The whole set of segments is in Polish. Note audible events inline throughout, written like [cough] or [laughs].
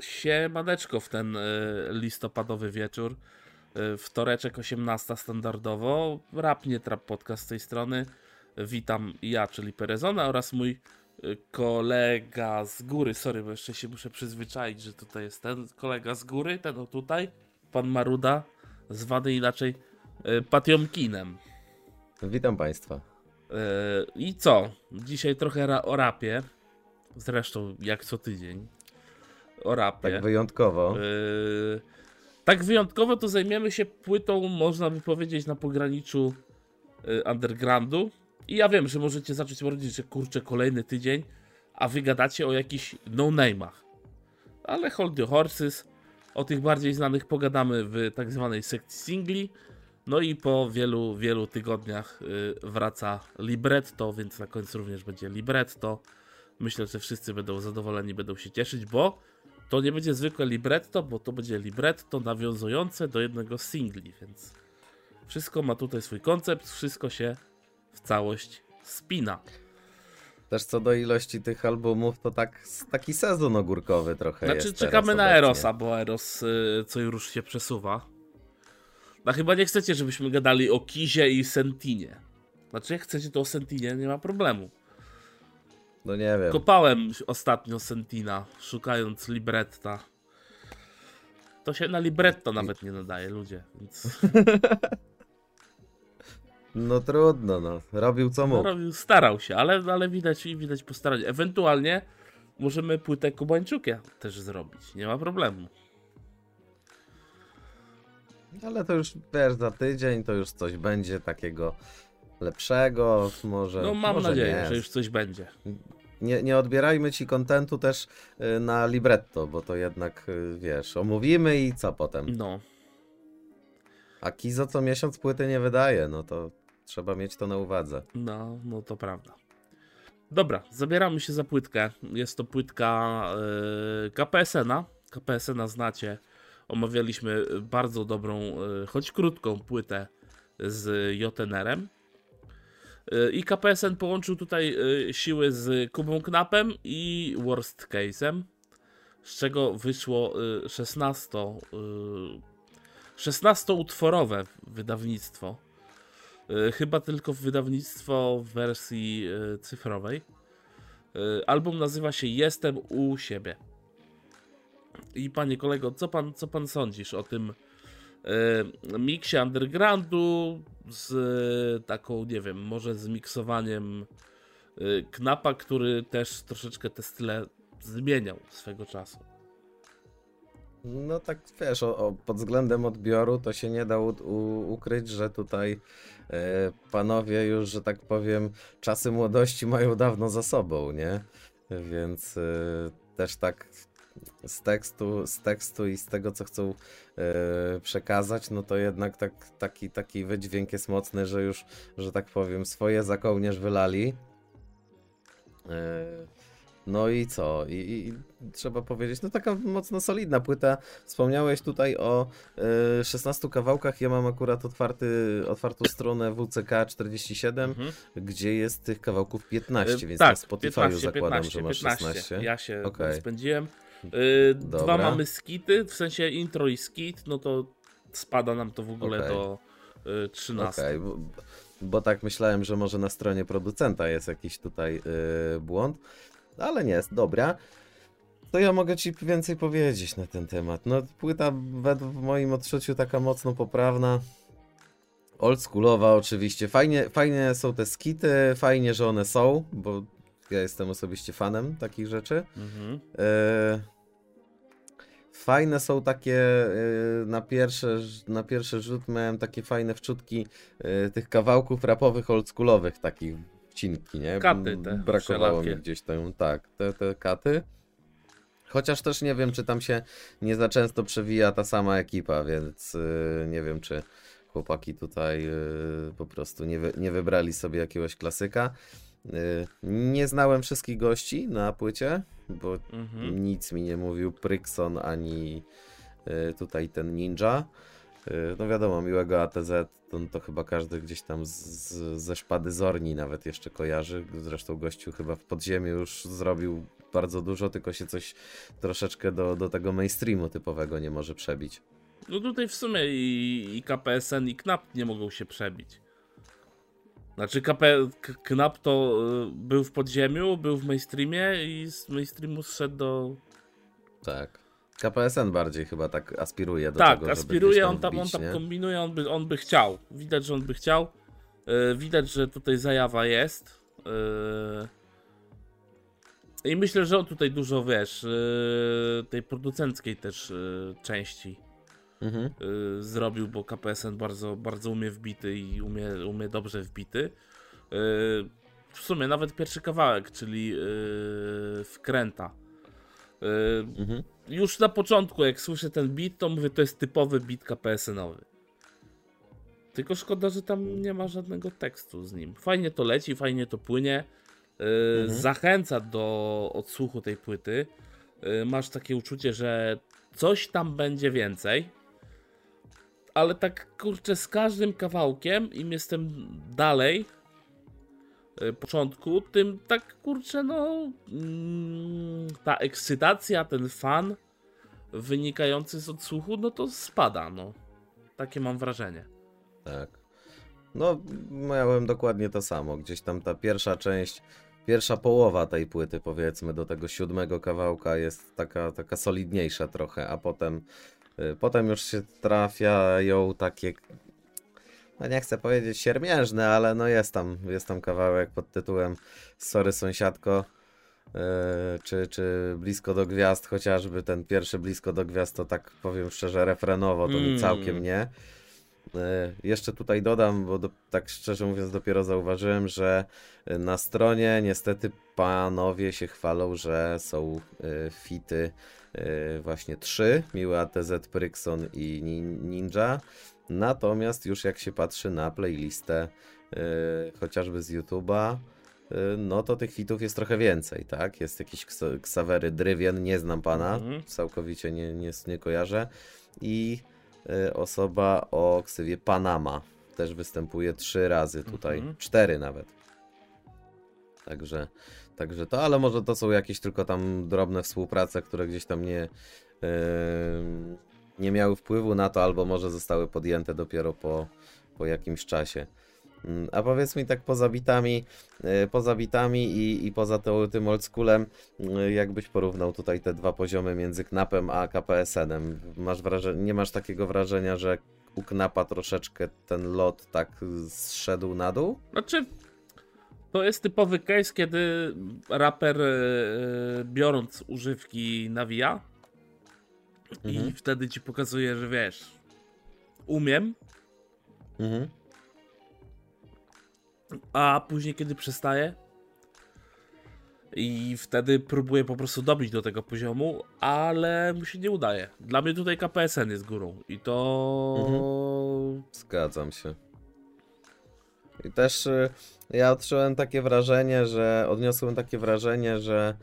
Siemaneczko w ten y, listopadowy wieczór. Y, wtoreczek 18 standardowo. Rap nie trap podcast z tej strony. Witam ja, czyli Perezona oraz mój y, kolega z góry. Sorry, bo jeszcze się muszę przyzwyczaić, że tutaj jest ten kolega z góry, ten o tutaj, pan Maruda, zwany inaczej Patiomkinem. Witam Państwa. I co? Dzisiaj trochę ra- o rapie. Zresztą jak co tydzień. O rapie. Tak wyjątkowo. Yy, tak wyjątkowo to zajmiemy się płytą, można by powiedzieć, na pograniczu yy, undergroundu. I ja wiem, że możecie zacząć mówić, że kurczę, kolejny tydzień, a wy gadacie o jakichś no-name'ach. Ale hold the horses. O tych bardziej znanych pogadamy w tak zwanej sekcji singli. No i po wielu, wielu tygodniach yy, wraca libretto, więc na końcu również będzie libretto. Myślę, że wszyscy będą zadowoleni, będą się cieszyć, bo to nie będzie zwykłe libretto, bo to będzie libretto nawiązujące do jednego z singli, więc wszystko ma tutaj swój koncept, wszystko się w całość spina. Też co do ilości tych albumów, to tak taki sezon ogórkowy trochę Znaczy jest czekamy na. Erosa, bo Eros y, co już się przesuwa. No chyba nie chcecie, żebyśmy gadali o Kizie i Sentinie. Znaczy jak chcecie to o Sentinie, nie ma problemu. No nie wiem. Kopałem ostatnio Sentina, szukając libretta. To się na libretto nawet nie nadaje, ludzie, więc... [laughs] No trudno, no. Robił co No, mógł. robił, starał się, ale, ale widać, widać postaranie. Ewentualnie możemy płytę Kubańczukia też zrobić, nie ma problemu. Ale to już, wiesz, za tydzień to już coś będzie takiego lepszego, może No mam może nadzieję, nie. że już coś będzie. Nie, nie odbierajmy ci kontentu też y, na libretto, bo to jednak, y, wiesz, omówimy i co potem. No, A Kizo co miesiąc płyty nie wydaje, no to trzeba mieć to na uwadze. no, no to prawda. Dobra, zabieramy się za płytkę. Jest to płytka yy, KPSN-a. KPSN-a znacie. Omawialiśmy bardzo dobrą, yy, choć krótką płytę z JNR-em. Yy, I KPSN połączył tutaj yy, siły z Kubą Knapem i Worst Case'em, z czego wyszło yy, 16, yy, 16-utworowe wydawnictwo. Chyba tylko wydawnictwo w wersji cyfrowej. Album nazywa się Jestem u siebie. I panie kolego, co pan, co pan sądzisz o tym miksie undergroundu z y, taką, nie wiem, może z miksowaniem y, Knapa, który też troszeczkę te style zmieniał swego czasu. No tak wiesz, o, o, pod względem odbioru to się nie da u, u, ukryć, że tutaj e, panowie już, że tak powiem, czasy młodości mają dawno za sobą, nie? Więc e, też tak z tekstu, z tekstu i z tego, co chcą e, przekazać, no to jednak tak, taki, taki wydźwięk jest mocny, że już, że tak powiem, swoje za kołnierz wylali. E, no i co? I, i trzeba powiedzieć, no taka mocno solidna płyta. Wspomniałeś tutaj o y, 16 kawałkach. Ja mam akurat otwarty, otwartą stronę WCK 47, Mhm. gdzie jest tych kawałków 15, Y, więc tak, na Spotify 15, zakładam, 15, że masz 15. 16. Ja się Okej. spędziłem. Y, dwa mamy skity, w sensie intro i skit, no to spada nam to w ogóle Okej. do y, 13. Okej, bo, bo tak myślałem, że może na stronie producenta jest jakiś tutaj y, błąd, ale nie jest, dobra. To ja mogę ci więcej powiedzieć na ten temat. No, płyta według w moim odczuciu taka mocno poprawna. Oldschoolowa oczywiście. Fajnie, fajnie są te skity, fajnie, że one są, bo ja jestem osobiście fanem takich rzeczy. Mhm. E, Fajne są takie e, na pierwsze, na pierwszy rzut miałem takie fajne wczutki e, tych kawałków rapowych oldschoolowych takich wcinki, nie? Katy te Brakowało mi gdzieś tam, tak, te, te katy. Chociaż też nie wiem, czy tam się nie za często przewija ta sama ekipa, więc e, nie wiem, czy chłopaki tutaj e, po prostu nie, wy, nie wybrali sobie jakiegoś klasyka. E, Nie znałem wszystkich gości na płycie, bo Mhm. nic mi nie mówił Prykson ani y, tutaj ten ninja. Y, No wiadomo, miłego ATZ to, to chyba każdy gdzieś tam z, z, ze szpady Zorni nawet jeszcze kojarzy. Zresztą gościu chyba w podziemiu już zrobił bardzo dużo, tylko się coś troszeczkę do, do tego mainstreamu typowego nie może przebić. No tutaj w sumie i, i KPSN i KNAP nie mogą się przebić. Znaczy KP, KNAP to y, był w podziemiu, był w mainstreamie i z mainstreamu zszedł do... Tak. KPSN bardziej chyba tak aspiruje do tak, tego, żeby aspiruje, tam on tam, wbić, on tam nie? kombinuje, on by, on by chciał. Widać, że on by chciał. Yy, widać, że tutaj zajawa jest. Yy. I myślę, że on tutaj dużo, wiesz, tej producenckiej też części Mhm. yy, zrobił, bo KPSN bardzo, bardzo umie wbity i umie, umie dobrze wbity. Yy, w sumie nawet pierwszy kawałek, czyli yy, wkręta. Yy, Mhm. już na początku, jak słyszę ten beat, to mówię, to jest typowy beat KPSN-owy. Tylko szkoda, że tam nie ma żadnego tekstu z nim. Fajnie to leci, fajnie to płynie. Yy, Mhm. Zachęca do odsłuchu tej płyty. Yy, masz takie uczucie, że coś tam będzie więcej. Ale tak kurczę, z każdym kawałkiem, im jestem dalej, yy, początku, tym tak kurczę, no. Mm, ta ekscytacja, ten fan wynikający z odsłuchu, no to spada, no. Takie mam wrażenie. Tak. No, miałem dokładnie to samo. Gdzieś tam ta pierwsza część, pierwsza połowa tej płyty, powiedzmy, do tego siódmego kawałka jest taka, taka solidniejsza trochę, a potem, potem już się trafiają takie, no nie chcę powiedzieć siermiężne, ale no jest tam, jest tam kawałek pod tytułem Sorry sąsiadko, y, czy, czy Blisko do Gwiazd, chociażby ten pierwszy Blisko do Gwiazd, to tak powiem szczerze, refrenowo, to mi Mm. całkiem nie. E, Jeszcze tutaj dodam, bo do, tak szczerze mówiąc dopiero zauważyłem, że na stronie niestety panowie się chwalą, że są fity właśnie trzy, Miły ATZ, Prykson i Nin- Ninja. Natomiast już jak się patrzy na playlistę e, chociażby z YouTube'a, e, no to tych fitów jest trochę więcej, tak? Jest jakiś Ksa- Ksawery Drywien, nie znam pana, Mhm. całkowicie nie, nie, nie kojarzę. I osoba o ksywie Panama. Też występuje trzy razy tutaj, Mhm. cztery nawet. Także, także to, ale może to są jakieś tylko tam drobne współprace, które gdzieś tam nie, y, nie miały wpływu na to, albo może zostały podjęte dopiero po, po jakimś czasie. Mm, A powiedz mi tak poza bitami, y, poza bitami i, i poza to, tym oldschoolem, y, jakbyś porównał tutaj te dwa poziomy między Knapem a KPSN-em? Masz wrażenie, nie masz takiego wrażenia, że u Knapa troszeczkę ten lot tak zszedł na dół? Znaczy, to jest typowy case, kiedy raper e, biorąc używki nawija i Mhm. wtedy ci pokazuje, że wiesz, umiem, Mhm. a później kiedy przestaje i wtedy próbuje po prostu dobić do tego poziomu, ale mu się nie udaje. Dla mnie tutaj KPSN jest górą i to Zgadzam się. I też y, ja odczułem takie wrażenie, że odniosłem takie wrażenie, że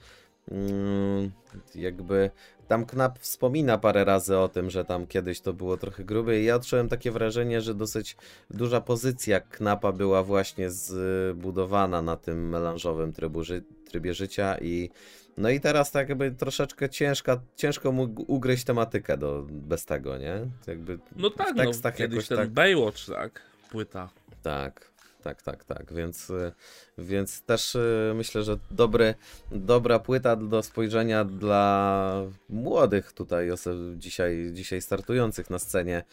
mm, jakby tam Knap wspomina parę razy o tym, że tam kiedyś to było trochę grube i ja odczułem takie wrażenie, że dosyć duża pozycja Knapa była właśnie zbudowana na tym melanżowym trybu ży trybie życia i no i teraz tak jakby troszeczkę ciężka, ciężko mu ugryźć tematykę do, bez tego, nie? Jakby no tak, w no, tekstach kiedyś ten tak Baywatch, tak, płyta. tak, tak, tak, tak. Więc, y, więc też y, myślę, że dobry, dobra płyta do spojrzenia dla młodych tutaj dzisiaj, dzisiaj startujących na scenie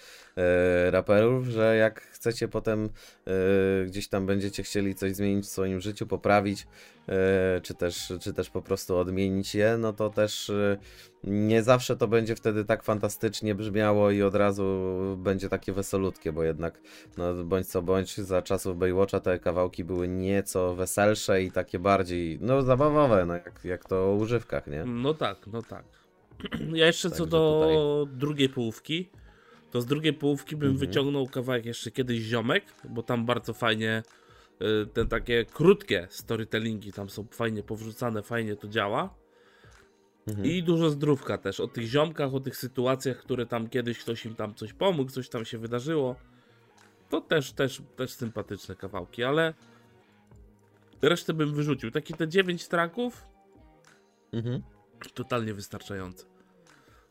raperów, że jak chcecie potem y, gdzieś tam będziecie chcieli coś zmienić w swoim życiu, poprawić, y, czy też, czy też po prostu odmienić je, no to też nie zawsze to będzie wtedy tak fantastycznie brzmiało i od razu będzie takie wesolutkie, bo jednak no bądź co bądź, za czasów Baywatcha te kawałki były nieco weselsze i takie bardziej, no zabawowe, no jak, jak to o używkach, nie? No tak, no tak. [clears throat] Ja jeszcze co do drugiej połówki, to z drugiej połówki bym Mhm. wyciągnął kawałek jeszcze kiedyś Ziomek, bo tam bardzo fajnie y, te takie krótkie storytellingi tam są fajnie powrzucane, fajnie to działa. Mhm. I dużo zdrówka też, o tych ziomkach, o tych sytuacjach, które tam kiedyś ktoś im tam coś pomógł, coś tam się wydarzyło. To też, też, też sympatyczne kawałki, ale resztę bym wyrzucił. Takie te 9 traków, Mhm. Totalnie wystarczające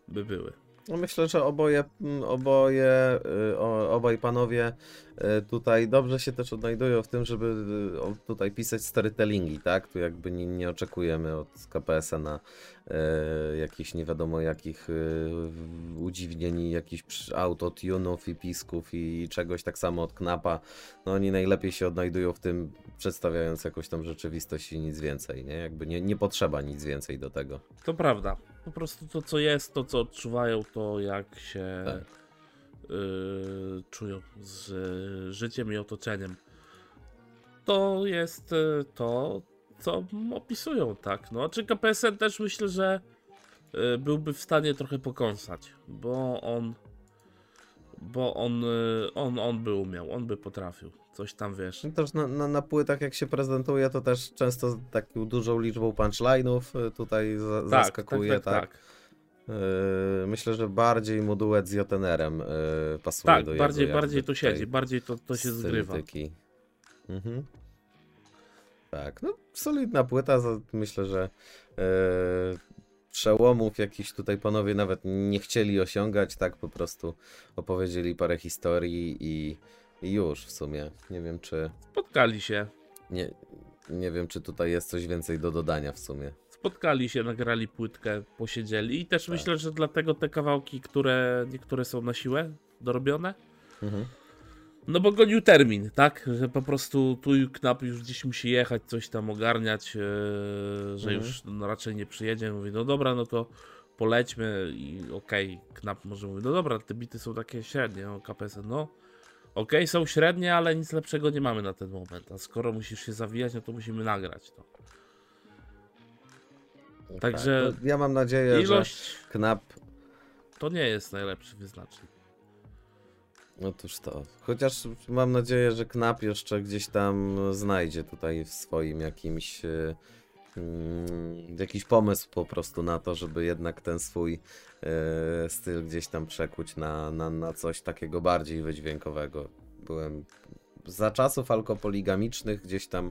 by były. No myślę, że oboje, mm, oboje, y, obaj panowie y, tutaj dobrze się też odnajdują w tym, żeby y, tutaj pisać storytellingi, tak? Tu jakby nie, nie oczekujemy od KPS-a na e, jakichś nie wiadomo jakich w- udziwnień, jakichś autotunów i pisków i czegoś tak samo od Knapa. No oni najlepiej się odnajdują w tym, przedstawiając jakąś tam rzeczywistość i nic więcej, nie? Jakby nie, nie potrzeba nic więcej do tego. To prawda. Po prostu to, co jest, to, co odczuwają, to jak się Tak. y, czują z y, życiem i otoczeniem. To jest y, to, co opisują, tak. No, czy KPSN też myślę, że y, byłby w stanie trochę pokąsać, bo on bo on, on, on by umiał, on by potrafił. Coś tam wiesz. No Też na, na, na płytach jak się prezentuje, to też często z taką dużą liczbą punchline'ów y, tutaj za, Tak, zaskakuje, tak, tak, tak. Y, myślę, że bardziej mu duet z Jotenerem y, pasuje Tak, do jego bardziej, bardziej to siedzi, bardziej to, to się zgrywa. Mhm. Tak, no solidna płyta, myślę, że przełomów jakichś tutaj panowie nawet nie chcieli osiągać, tak po prostu opowiedzieli parę historii i już w sumie. Nie wiem, czy Spotkali się, nie, nie wiem, czy tutaj jest coś więcej do dodania w sumie. spotkali się, nagrali płytkę, posiedzieli i też Tak. myślę, że dlatego te kawałki, które niektóre są na siłę dorobione, Mhm. no bo gonił termin, tak, że po prostu tu i knap już gdzieś musi jechać, coś tam ogarniać, e, że Mhm. już no, raczej nie przyjedzie, mówi, no dobra, no to polećmy i okej, knap może mówi, no dobra, te bity są takie średnie, no KPS, no okej, są średnie, ale nic lepszego nie mamy na ten moment, a skoro musisz się zawijać, no to musimy nagrać to. Także Tak, no, ja mam nadzieję, Ilość że Knap to nie jest najlepszy wyznacznik. Otóż to. Chociaż mam nadzieję, że Knap jeszcze gdzieś tam znajdzie tutaj w swoim jakimś e, mm, jakiś pomysł po prostu na to, żeby jednak ten swój e, styl gdzieś tam przekuć na, na, na coś takiego bardziej wydźwiękowego. Byłem za czasów alkopoligamicznych gdzieś tam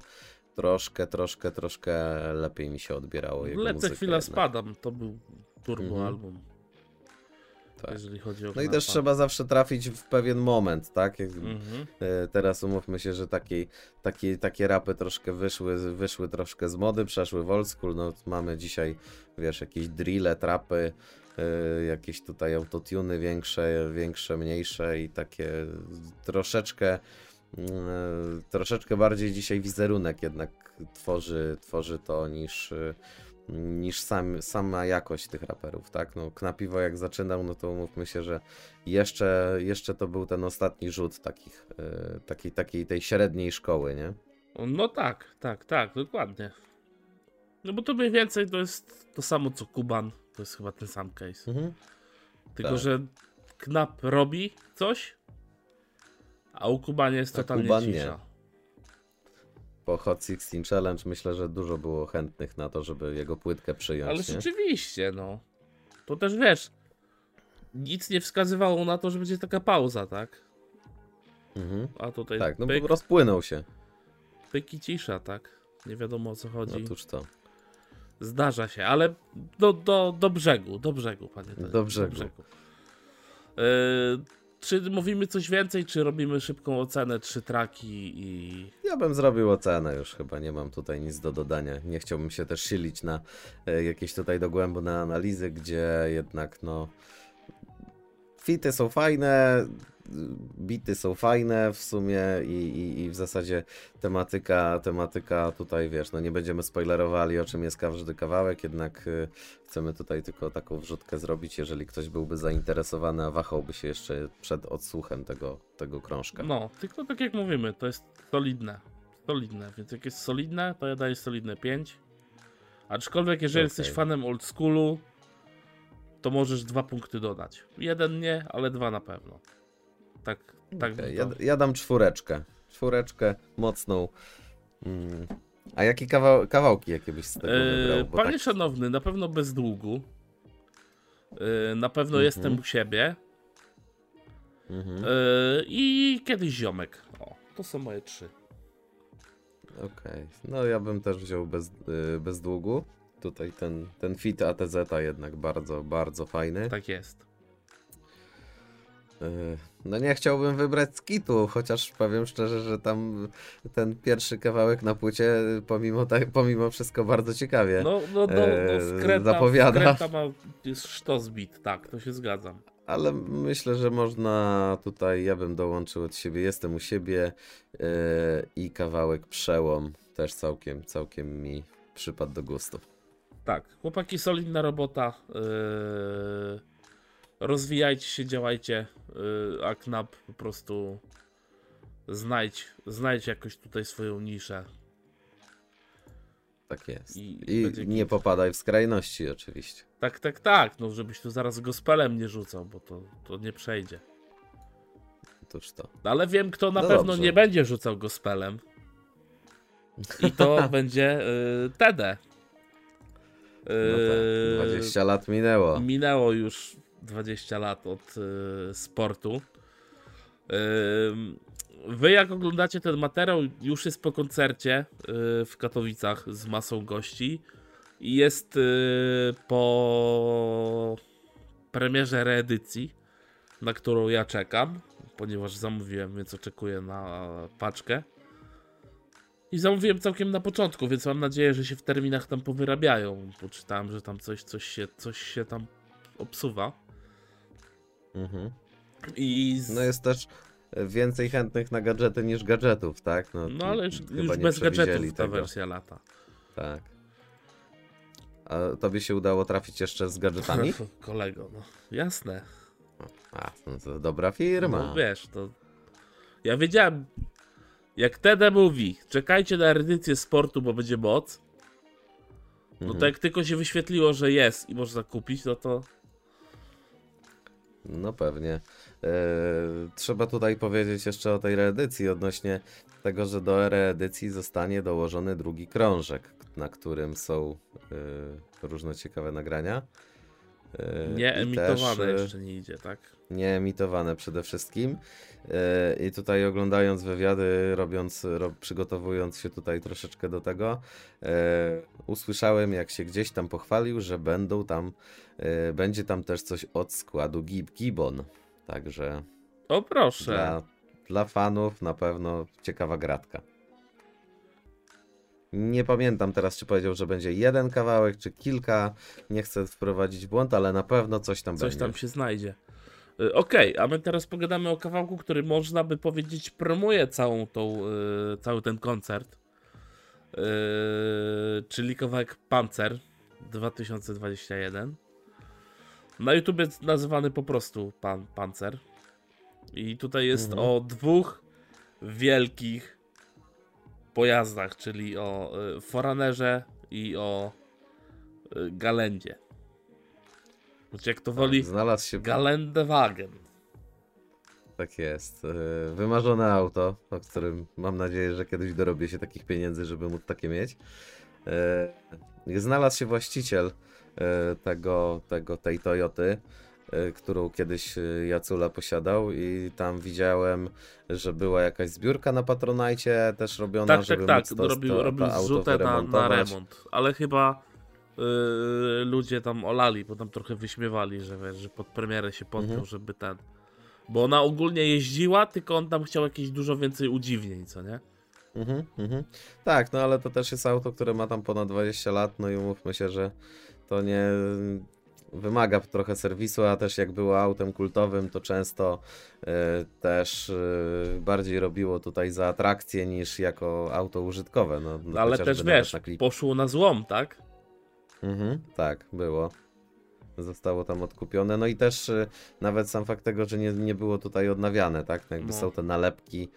troszkę, troszkę, troszkę lepiej mi się odbierało jego Lecę muzykę chwila jednak. spadam, to był turbo Mhm. album, Tak. jeżeli chodzi o No i też trzeba zawsze trafić w pewien moment, tak? Mhm. E, Teraz umówmy się, że taki, taki, takie rapy troszkę wyszły, wyszły troszkę z mody, przeszły w old school. No, mamy dzisiaj, wiesz, jakieś drille, trapy, e, jakieś tutaj autotuny większe, większe, mniejsze i takie troszeczkę e, troszeczkę bardziej dzisiaj wizerunek jednak tworzy, tworzy to niż niż sam, sama jakość tych raperów, tak? No, Knapiwo jak zaczynał, no to umówmy się, że jeszcze, jeszcze to był ten ostatni rzut takich, e, takiej, takiej tej średniej szkoły, nie? No tak, tak, tak, dokładnie. No bo to mniej więcej to jest to samo co Kuban, to jest chyba ten sam case. Mhm. Tylko, tak. że Knap robi coś, a u Kubanie jest totalnie Kuban nie. Po Hot 16 Challenge myślę, że dużo było chętnych na to, żeby jego płytkę przyjąć, Ale nie? rzeczywiście, no. To też wiesz, nic nie wskazywało na to, że będzie taka pauza, tak? Mhm. A tutaj Tak, no pyk, rozpłynął się. pyk i cisza, tak? Nie wiadomo o co chodzi. Otóż to. Zdarza się, ale do, do, do brzegu, do brzegu, panie. Tadeusz, Do brzegu. Yy, czy mówimy coś więcej, czy robimy szybką ocenę, trzy traki i... Ja bym zrobił ocenę już chyba, nie mam tutaj nic do dodania. Nie chciałbym się też silić na e, jakieś tutaj dogłębne analizy, gdzie jednak no fity są fajne, bity są fajne w sumie i, i, i w zasadzie tematyka, tematyka tutaj wiesz, no nie będziemy spoilerowali o czym jest każdy kawałek, jednak y, chcemy tutaj tylko taką wrzutkę zrobić, jeżeli ktoś byłby zainteresowany, a wahałby się jeszcze przed odsłuchem tego, tego krążka. No, tylko tak jak mówimy, to jest solidne. Solidne, więc jak jest solidne, to ja daję solidne 5. Aczkolwiek, jeżeli Okej. jesteś fanem old schoolu, to możesz dwa punkty dodać. Jeden nie, ale dwa na pewno. Tak, tak. Bym ja, ja dam czwóreczkę. Czwóreczkę mocną. Mm. A jakie kawał, kawałki jakie byś z tego wybrał? Eee, Bo Panie tak, szanowny, na pewno bez długu. Eee, na pewno Mhm. jestem u siebie. mhm, Eee, I kiedyś ziomek. O, to są moje trzy. Okej. No ja bym też wziął bez, bez długu. tutaj ten, ten fit ATZ jednak bardzo, bardzo fajny. Tak jest. E, No nie chciałbym wybrać skitu, chociaż powiem szczerze, że tam ten pierwszy kawałek na płycie, pomimo, tak, pomimo wszystko bardzo ciekawie. No, no, no, no Eee, skręta, zapowiada. skręta ma, jest sztos bit, tak, to się zgadzam. Ale myślę, że można tutaj, ja bym dołączył od siebie, jestem u siebie e, i kawałek przełom też całkiem, całkiem mi przypadł do gustu. Tak, chłopaki, solidna robota. Yy, rozwijajcie się, działajcie. Yy, a Knap po prostu znajdź, znajdź jakoś tutaj swoją niszę. Tak jest. I- I, nie popadaj w skrajności oczywiście. Tak, tak, tak, no żebyś tu zaraz gospelem nie rzucał, bo to, to nie przejdzie. Otóż to. Ale wiem, kto na No pewno dobrze. nie będzie rzucał gospelem. I to [laughs] będzie Tede. No tak, 20 lat minęło. Minęło już 20 lat od y, sportu. Ym, Wy, jak oglądacie ten materiał, już jest po koncercie y, w Katowicach z masą gości. I jest y, po premierze reedycji, na którą ja czekam, ponieważ zamówiłem, więc oczekuję na paczkę. I zamówiłem całkiem na początku, więc mam nadzieję, że się w terminach tam powyrabiają. Poczytałem, że tam coś, coś, się, coś się tam obsuwa. Mhm. I z... No jest też więcej chętnych na gadżety niż gadżetów, tak? No, no ale już, już bez gadżetów ta tego. wersja lata. Tak. A tobie się udało trafić jeszcze z gadżetami? [laughs] Kolego, no jasne. A, no to dobra firma. No wiesz, to. Ja wiedziałem. Jak Tede mówi, czekajcie na edycję sportu, bo będzie moc. No Mhm. to jak tylko się wyświetliło, że jest i można kupić, no to. No pewnie. E, trzeba tutaj powiedzieć jeszcze o tej reedycji odnośnie tego, że do reedycji zostanie dołożony drugi krążek, na którym są e, różne ciekawe nagrania. E, Nie emitowane też, e, jeszcze nie idzie, tak? nie emitowane przede wszystkim. E, I tutaj oglądając wywiady, robiąc, ro, przygotowując się tutaj troszeczkę do tego, usłyszałem jak się gdzieś tam pochwalił, że będą tam, będzie tam też coś od składu Gib Gibbon. Także O proszę. dla, dla fanów na pewno ciekawa gratka. Nie pamiętam teraz, czy powiedział, że będzie jeden kawałek, czy kilka. Nie chcę wprowadzić błąd, ale na pewno coś tam Coś będzie. tam się znajdzie. Y, Okej, a my teraz pogadamy o kawałku, który można by powiedzieć promuje całą tą, y, cały ten koncert. Y, czyli kawałek Panzer 2021. Na YouTube jest nazywany po prostu pan, Panzer. I tutaj jest Mhm. o dwóch wielkich pojazdach, czyli o y, Foranerze i o y, Galendzie. Choć jak to woli, Znalazł się Galendewagen. Tak jest. E, Wymarzone auto, o którym mam nadzieję, że kiedyś dorobię się takich pieniędzy, żeby móc takie mieć. Znalazł się właściciel tego, tego, tej Toyoty, którą kiedyś e, Jacula posiadał i tam widziałem, że była jakaś zbiórka na Patronajcie też robiona, Tak, tak, żeby tak. móc to, robił to, robił to zrzutę na, na remont. Ale chyba yy, ludzie tam olali, bo tam trochę wyśmiewali, że, wiesz, że pod premierę się podpiął, Mhm. żeby ten. Bo ona ogólnie jeździła, tylko on tam chciał jakieś dużo więcej udziwnień, co nie? Mhm, mhm. Tak, no ale to też jest auto, które ma tam ponad 20 lat, no i umówmy się, że to nie wymaga trochę serwisu, a też jak było autem kultowym, to często e, też e, bardziej robiło tutaj za atrakcję niż jako auto użytkowe. No, no Ale też wiesz, na poszło na złom, tak? Mhm, tak, było. Zostało tam odkupione. No i też y, nawet sam fakt tego, że nie, nie było tutaj odnawiane, tak? Jakby No. są te nalepki,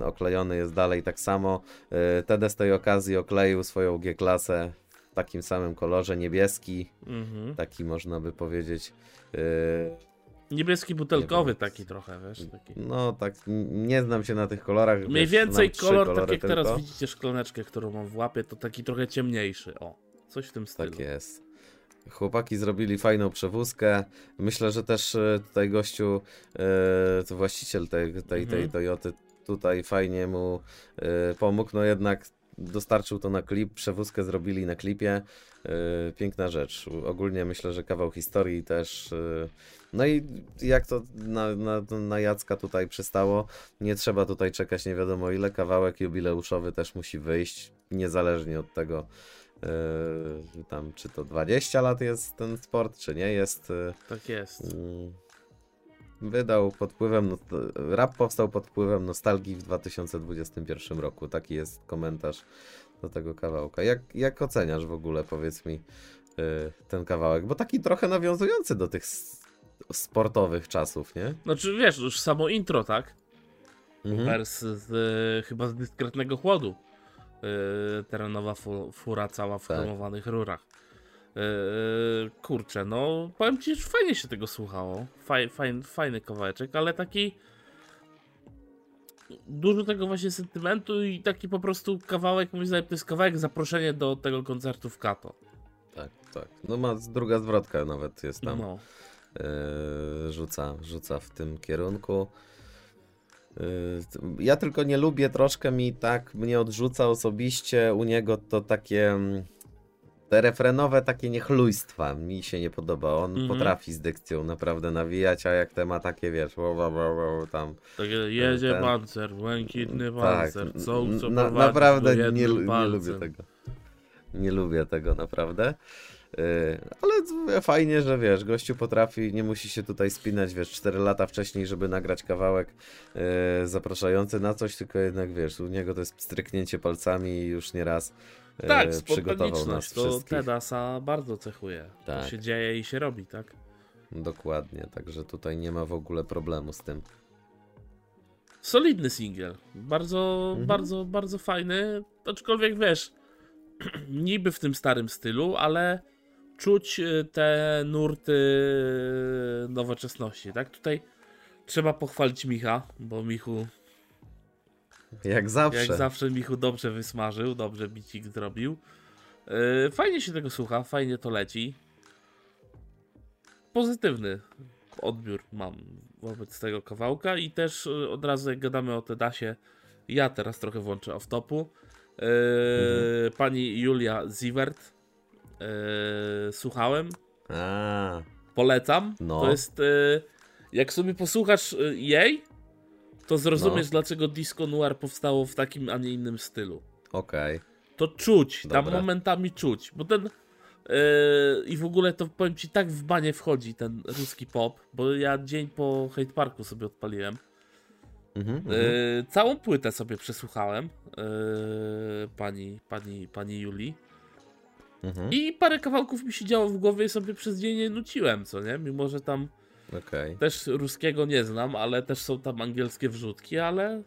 y, oklejony jest dalej tak samo. Y, TD z tej okazji okleił swoją G-klasę w takim samym kolorze, niebieski, Mhm. taki można by powiedzieć. y, Niebieski butelkowy wiem. taki trochę, wiesz? Taki. No tak, nie znam się na tych kolorach. Mniej więcej kolor, tak jak teraz tylko. widzicie szklaneczkę, którą mam w łapie, to taki trochę ciemniejszy. O, coś w tym stylu. Tak jest. Chłopaki zrobili fajną przewózkę. Myślę, że też e, tutaj gościu, e, to właściciel tej, tej, tej Mhm. Toyoty, tutaj fajnie mu pomógł. No jednak dostarczył to na klip, przewózkę zrobili na klipie. Yy, piękna rzecz. Ogólnie myślę, że kawał historii też. Yy, no i jak to na, na, na Jacka tutaj przystało, nie trzeba tutaj czekać nie wiadomo ile. Kawałek jubileuszowy też musi wyjść, niezależnie od tego, yy, tam czy to 20 lat jest ten sport, czy nie jest. Yy, Tak jest. Wydał pod wpływem. no- Rap powstał pod wpływem nostalgii w 2021 roku. Taki jest komentarz do tego kawałka. Jak, jak oceniasz w ogóle, powiedz mi, y, ten kawałek? Bo taki trochę nawiązujący do tych sportowych czasów, nie? Znaczy wiesz, już samo intro, tak? Mhm. Wers z, chyba z dyskretnego chłodu. E, terenowa fu, fura cała w Tak. chromowanych rurach. E, kurczę, no powiem ci, że fajnie się tego słuchało. Faj, fajny, fajny kawałeczek, ale taki dużo tego właśnie sentymentu i taki po prostu kawałek, moim zdaniem to jest kawałek zaproszenie do tego koncertu w Kato. Tak, tak. No ma druga zwrotka nawet jest tam. No. y, rzuca, rzuca w tym kierunku. Ja tylko nie lubię, troszkę mi tak mnie odrzuca osobiście u niego to takie mm, te refrenowe takie niechlujstwa mi się nie podoba. On Mhm. potrafi z dykcją naprawdę nawijać, a jak te ma takie wiesz, wow, wow, wow, tam Takie jedzie ten- pancer, błękitny tak, pancer, co, co na, naprawdę nie, nie lubię tego. Nie lubię tego naprawdę. Yy, ale z- fajnie, że wiesz, gościu potrafi, nie musi się tutaj spinać, wiesz, 4 lata wcześniej, żeby nagrać kawałek yy, zapraszający na coś, tylko jednak wiesz, u niego to jest stryknięcie palcami i już nieraz Tak, przygotował nas to wszystkich. Tedasa bardzo cechuje. To Tak. się dzieje i się robi, tak? Dokładnie, także tutaj nie ma w ogóle problemu z tym. Solidny singiel. Bardzo, Mhm. bardzo, bardzo fajny. Aczkolwiek wiesz, [clears throat] niby w tym starym stylu, ale czuć y, te nurty nowoczesności, tak? Tutaj trzeba pochwalić Micha, bo Michu, Jak zawsze. jak zawsze, Michu dobrze wysmażył, dobrze bicik zrobił. Yy, Fajnie się tego słucha, fajnie to leci. Pozytywny odbiór mam wobec tego kawałka i też y, od razu jak gadamy o Tedasie, ja teraz trochę włączę off-topu. Yy, Pani Julia Ziewert yy, słuchałem, A, polecam. No. To jest, yy, jak sobie posłuchasz yy, jej, to zrozumiesz No. dlaczego Disco Noir powstało w takim, a nie innym stylu okej. to czuć, tam Dobra. momentami czuć, bo ten yy, i w ogóle to powiem ci tak w banie wchodzi ten ruski pop, bo ja dzień po Hate Parku sobie odpaliłem. Mhm. Yy, całą płytę sobie przesłuchałem yy, pani, pani, pani Julii mhm. i parę kawałków mi się działo w głowie i sobie przez dzień nie nuciłem, co nie? Mimo, że tam Okej. też ruskiego nie znam, ale też są tam angielskie wrzutki, ale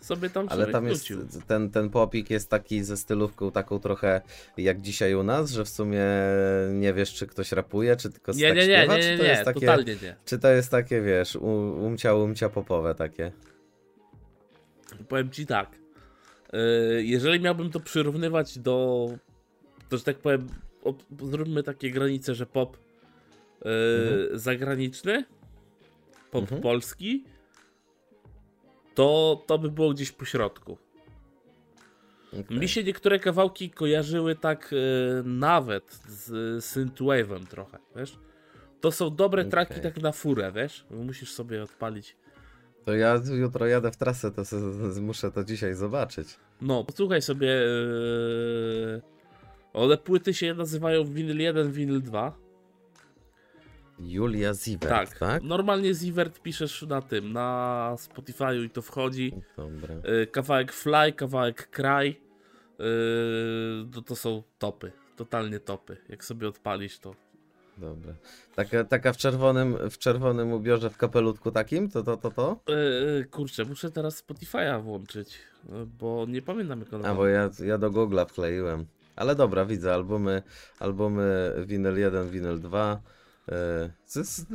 sobie tam Ale tam jest ten, ten popik jest taki ze stylówką taką trochę jak dzisiaj u nas, że w sumie nie wiesz czy ktoś rapuje, czy tylko Nie, tak nie, nie, śpiewa, nie, czy nie, to nie, jest takie, totalnie nie. czy to jest takie wiesz, umcia umcia popowe takie. Powiem ci tak. Yy, Jeżeli miałbym to przyrównywać do. To, że tak powiem, zróbmy takie granice, że pop yy, zagraniczny, pop Mhm. polski, to, to by było gdzieś po środku. Okej. Mi się niektóre kawałki kojarzyły tak yy, nawet z synthwave'em trochę, wiesz? To są dobre traki Okej. tak na furę, wiesz? Musisz sobie odpalić. To ja jutro jadę w trasę, to se, muszę to dzisiaj zobaczyć. No, posłuchaj sobie. Yy... One płyty się nazywają Vinyl 1, Vinyl 2. Julia Zivert, tak. tak? Normalnie Zivert piszesz na tym, na Spotify'u i to wchodzi. Dobra. Yy, kawałek Fly, kawałek Cry. Yy... To, są topy. Totalnie topy. Jak sobie odpalisz to. Dobra. Taka, taka w czerwonym, w czerwonym ubiorze w kapelutku takim, to to to to? Yy, kurczę, muszę teraz Spotify'a włączyć, bo nie pamiętam jak on A bo ja, ja do Google'a wkleiłem. Ale dobra, widzę albumy, albumy Vinyl 1, Vinyl 2. Yy, to jest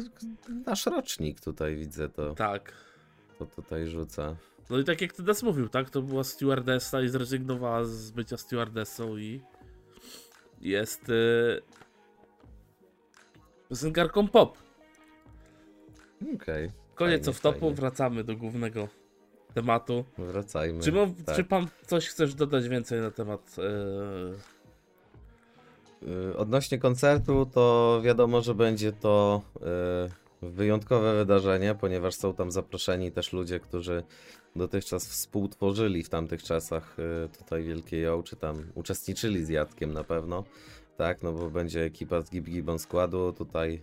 nasz rocznik tutaj widzę to, Tak. to tutaj rzuca. No i tak jak Tedas mówił, tak? To była stewardessa i zrezygnowała z bycia stewardessą i jest yy, piosenkarką pop. Okej. Koniec Fajnie, topu, fajnie. wracamy do głównego tematu. Wracajmy. Czy, mo- tak. czy pan coś chcesz dodać więcej na temat e, Odnośnie koncertu, to wiadomo, że będzie to y, wyjątkowe wydarzenie, ponieważ są tam zaproszeni też ludzie, którzy dotychczas współtworzyli w tamtych czasach y, tutaj Wielkie Ją, czy tam uczestniczyli z Jadkiem na pewno. Tak, no bo będzie ekipa z Gib Gibbon składu, tutaj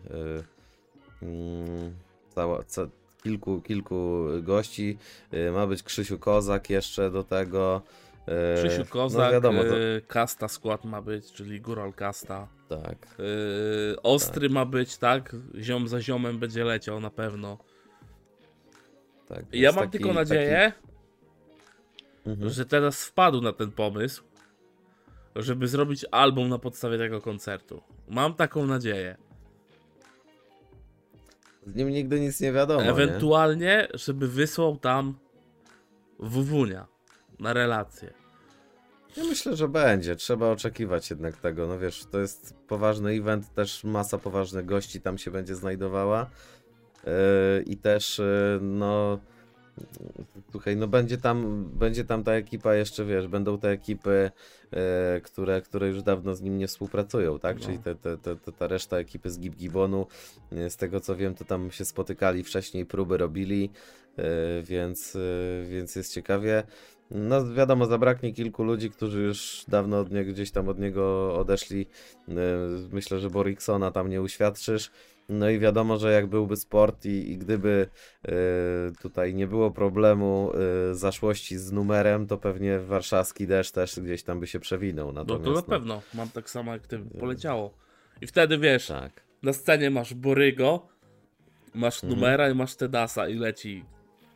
y, mm, cała, ca, kilku, kilku gości. Y, Ma być Krzysiu Kozak jeszcze do tego. Y, Krzysiu no Kozak, wiadomo, to, e, Kasta skład ma być, czyli Góral Kasta. tak. E, ostry ma być, tak? Ziom za ziomem będzie leciał na pewno. tak Ja mam taki- tylko nadzieję, Taki... Mhm. że teraz wpadł na ten pomysł, żeby zrobić album na podstawie tego koncertu. Mam taką nadzieję. Z nim nigdy nic nie wiadomo. nie? Ewentualnie, żeby wysłał tam Wuwunia na relację. Ja myślę, że będzie. Trzeba oczekiwać jednak tego. No wiesz, to jest poważny event, też masa poważnych gości tam się będzie znajdowała. Yy, I też, yy, no. Słuchaj, no będzie tam, będzie tam ta ekipa jeszcze, wiesz, będą te ekipy, yy, które, które już dawno z nim nie współpracują, tak? No. Czyli te, te, te, ta reszta ekipy z Gib Gibonu, yy, z tego co wiem, to tam się spotykali wcześniej, próby robili, yy, więc, więc jest ciekawie. No wiadomo, zabraknie kilku ludzi, którzy już dawno od niego, gdzieś tam od niego odeszli. Yy, Myślę, że Boriksona tam nie uświadczysz. No i wiadomo, że jak byłby sport i, i gdyby yy, tutaj nie było problemu yy, zaszłości z numerem, to pewnie warszawski deszcz też gdzieś tam by się przewinął. No Natomiast, to na pewno. Mam tak samo jak ty poleciało. I wtedy wiesz, Tak. na scenie masz Borygo, masz Mhm. numera i masz Tedasa i leci.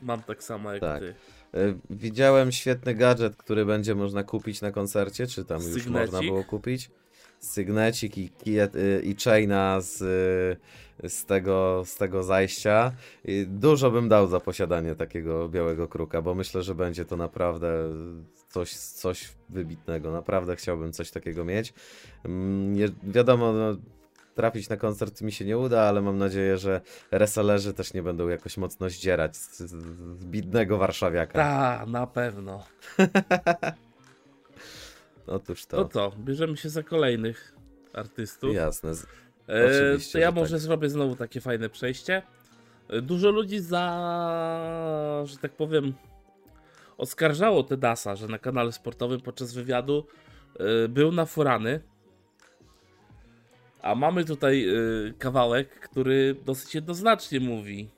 Mam tak samo jak Tak. ty. Yy, Widziałem świetny gadżet, który będzie można kupić na koncercie, czy tam już Sygnecik? można było kupić. Sygnecik i, kijet, y, i chaina z, y, z, tego, z tego zajścia. I dużo bym dał za posiadanie takiego białego kruka, bo myślę, że będzie to naprawdę coś, coś wybitnego. Naprawdę chciałbym coś takiego mieć. Mm, Nie, wiadomo, no, trafić na koncert mi się nie uda, ale mam nadzieję, że resellerzy też nie będą jakoś mocno zdzierać z, z, z bidnego warszawiaka. Ta, na pewno. [laughs] Otóż to. To co, bierzemy się za kolejnych artystów. Jasne. z- E, to ja że może tak. zrobię znowu takie fajne przejście. E, Dużo ludzi za, że tak powiem, oskarżało Tedasa, że na kanale sportowym podczas wywiadu e, był nafurany. A mamy tutaj e, kawałek, który dosyć jednoznacznie mówi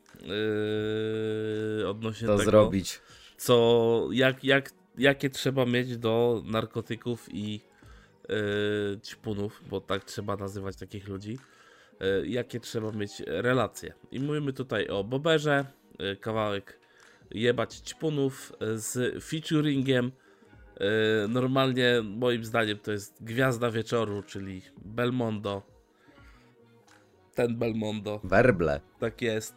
e, odnośnie To tego, zrobić. co, jak, jak, jakie trzeba mieć do narkotyków i yy, ćpunów, bo tak trzeba nazywać takich ludzi, yy, jakie trzeba mieć relacje. I mówimy tutaj o Boberze, yy, kawałek jebać ćpunów yy, z featuringiem. Yy, normalnie moim zdaniem to jest gwiazda wieczoru, czyli Belmondo. Ten Belmondo, Werble. tak jest.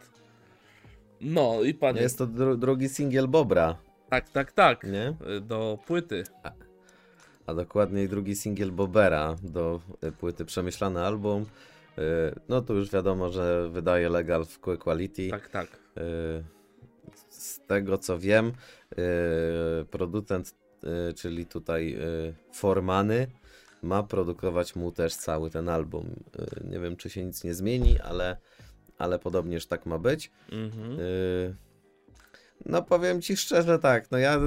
No i panie, Jest to dru drugi singiel Bobra, tak, tak, tak, nie? do płyty. A dokładniej drugi singiel Bobera do y, płyty Przemyślany Album. Y, No to już wiadomo, że wydaje Legal w Quality. Tak, tak. Y, Z tego co wiem, producent, czyli tutaj Formany, ma produkować mu też cały ten album. Y, Nie wiem, czy się nic nie zmieni, ale, ale podobnież tak ma być. Mhm. Y, No powiem ci szczerze tak, no ja y,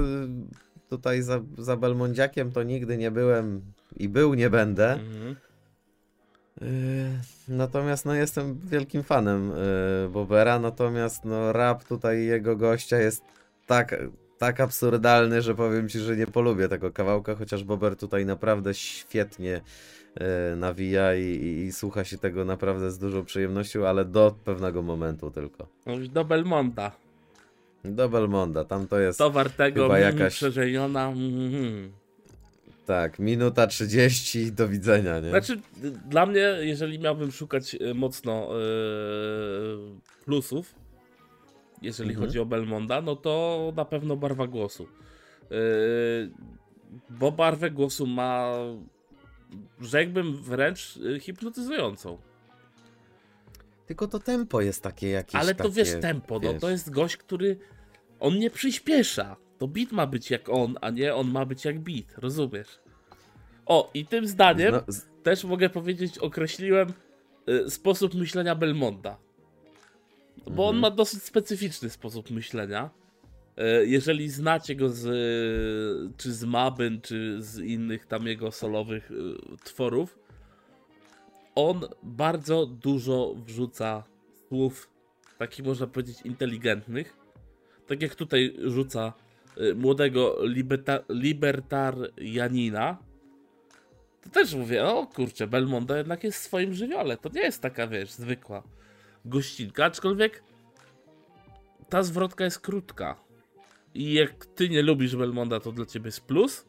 tutaj za, za Belmondziakiem to nigdy nie byłem i był nie będę. Mhm. Natomiast no jestem wielkim fanem Bobera, natomiast no rap tutaj jego gościa jest tak, tak absurdalny, że powiem ci, że nie polubię tego kawałka, chociaż Bober tutaj naprawdę świetnie y, nawija i, i, i słucha się tego naprawdę z dużą przyjemnością, ale do pewnego momentu tylko. Już do Belmonta. Do Belmonda, tam to jest Towar tego chyba jakaś... przeżeniona. mhm. tak, minuta 30 do widzenia, nie? Znaczy, dla mnie, jeżeli miałbym szukać e, mocno e, plusów, jeżeli Mhm. chodzi o Belmonda, no to na pewno barwa głosu. E, bo barwę głosu ma, rzekłbym wręcz e, hipnotyzującą. Tylko to tempo jest takie jakieś Ale to takie, wiesz, tempo, no wiesz. to jest gość, który On nie przyspiesza. To beat ma być jak on, a nie on ma być jak beat. Rozumiesz? O, i tym zdaniem No, też mogę powiedzieć, określiłem y, sposób myślenia Belmonda. Bo on Mhm. ma dosyć specyficzny sposób myślenia. Y, Jeżeli znacie go z, czy z Mabyn, czy z innych tam jego solowych y, tworów, on bardzo dużo wrzuca słów, takich można powiedzieć inteligentnych. Tak jak tutaj rzuca y, młodego liberta, libertarianina, to też mówię, o kurczę, Belmondo jednak jest w swoim żywiole. To nie jest taka, wiesz, zwykła gościnka, aczkolwiek ta zwrotka jest krótka. I jak ty nie lubisz Belmonda, to dla ciebie jest plus,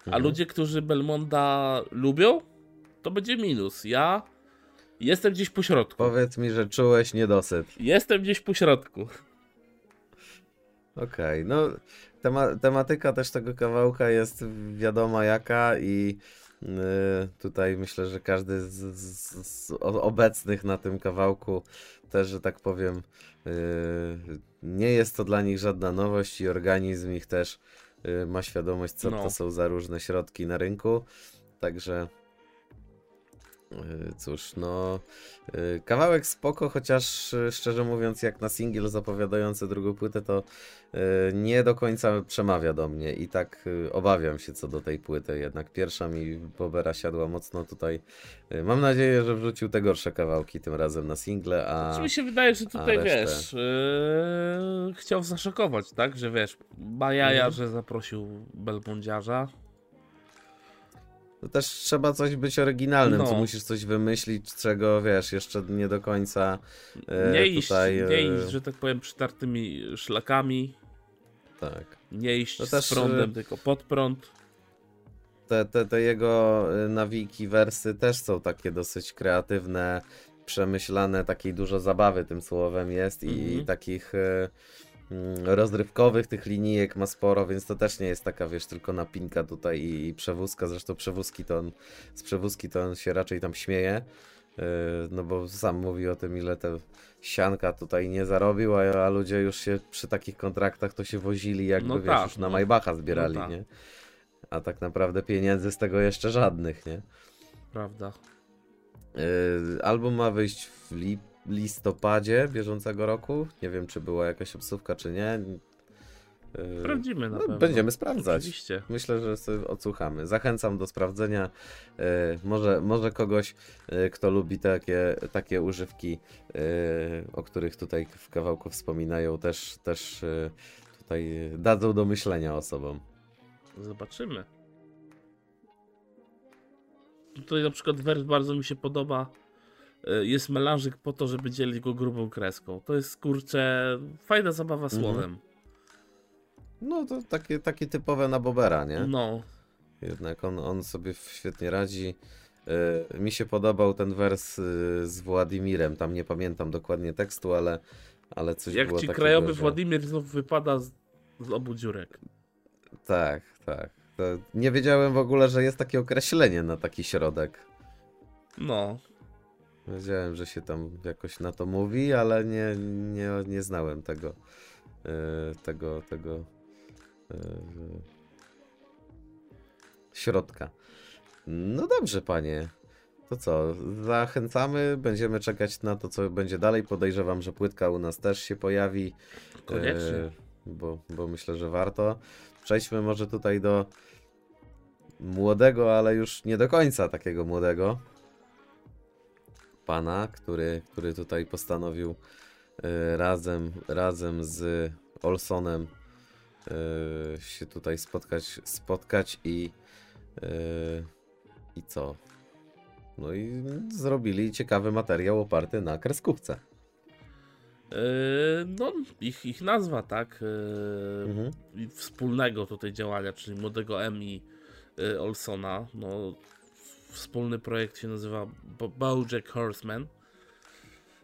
a Mhm. ludzie, którzy Belmonda lubią, to będzie minus. Ja jestem gdzieś po środku. Powiedz mi, że czułeś niedosyt. Jestem gdzieś po środku. Okej, no tema, tematyka też tego kawałka jest wiadoma jaka i tutaj myślę, że każdy z, z, z obecnych na tym kawałku też, że tak powiem, y, nie jest to dla nich żadna nowość i organizm ich też y, ma świadomość, co No. to są za różne środki na rynku, także y, cóż, no y, kawałek spoko, chociaż y, szczerze mówiąc jak na singiel zapowiadający drugą płytę to nie do końca przemawia do mnie i tak obawiam się co do tej płyty, jednak pierwsza mi Bobera siadła mocno tutaj. Mam nadzieję, że wrzucił te gorsze kawałki tym razem na single, a Czy mi się wydaje, że tutaj, resztę? wiesz, yy, chciał zaszokować, tak? Że wiesz, ma jaja, Mhm. że zaprosił Belmondziarza. To też trzeba coś być oryginalnym, No. musisz coś wymyślić, czego wiesz, jeszcze nie do końca e, Nie iść, tutaj... nie e, iść, że tak powiem, przytartymi szlakami. Tak. Nie iść No z też, prądem, tylko pod prąd. te, te, te jego y, nawiki, wersy też są takie dosyć kreatywne, przemyślane, takiej dużo zabawy tym słowem jest i, Mhm. i takich mm, rozrywkowych tych linijek ma sporo, więc to też nie jest taka, wiesz, tylko napinka tutaj i, przewózka, zresztą przewózki to on, z przewózki to on się raczej tam śmieje, y, no bo sam mówi o tym, ile te sianka tutaj nie zarobił, a, ludzie już się przy takich kontraktach to się wozili, jakby, No wiesz, tak, już na no. Maybacha zbierali, No tak. nie? A tak naprawdę pieniędzy z tego jeszcze żadnych, nie? Prawda. Yy, album ma wyjść w li listopadzie bieżącego roku. Nie wiem, czy była jakaś obsówka, czy nie. Yy, Sprawdzimy na no, będziemy sprawdzać. Oczywiście. Myślę, że sobie odsłuchamy. Zachęcam do sprawdzenia. Yy, może, może kogoś, yy, kto lubi takie, takie używki, o których tutaj w kawałku wspominają, też, też tutaj dadzą do myślenia osobom. Zobaczymy. Tutaj na przykład wers bardzo mi się podoba. Y, Jest melanżyk po to, żeby dzielić go grubą kreską. To jest kurczę fajna zabawa Mhm. słowem. No to takie, takie typowe na Bobera, nie? No, Jednak on, on sobie świetnie radzi. E, mi się podobał ten wers e, z Władimirem. Tam nie pamiętam dokładnie tekstu, ale, ale coś jak było ci takiego, krajowy że... Władimir znów wypada z, z obu dziurek. Tak, tak. To nie wiedziałem w ogóle, że jest takie określenie na taki środek. No, Wiedziałem, że się tam jakoś na to mówi, ale nie, nie, nie znałem tego. e, tego, tego e, środka. No dobrze, panie. To co, zachęcamy, będziemy czekać na to, co będzie dalej. Podejrzewam, że płytka u nas też się pojawi. koniecznie. e, bo, bo myślę, że warto. Przejdźmy może tutaj do młodego, ale już nie do końca takiego młodego pana, który, który tutaj postanowił e, razem, razem z Olsonem e, się tutaj spotkać, spotkać i e, i co? No i zrobili ciekawy materiał oparty na kreskówce. No, ich, ich nazwa, tak? Mhm. wspólnego tutaj działania, czyli młodego M i y, Olsona. No, wspólny projekt się nazywa Bo- Bojack Horseman.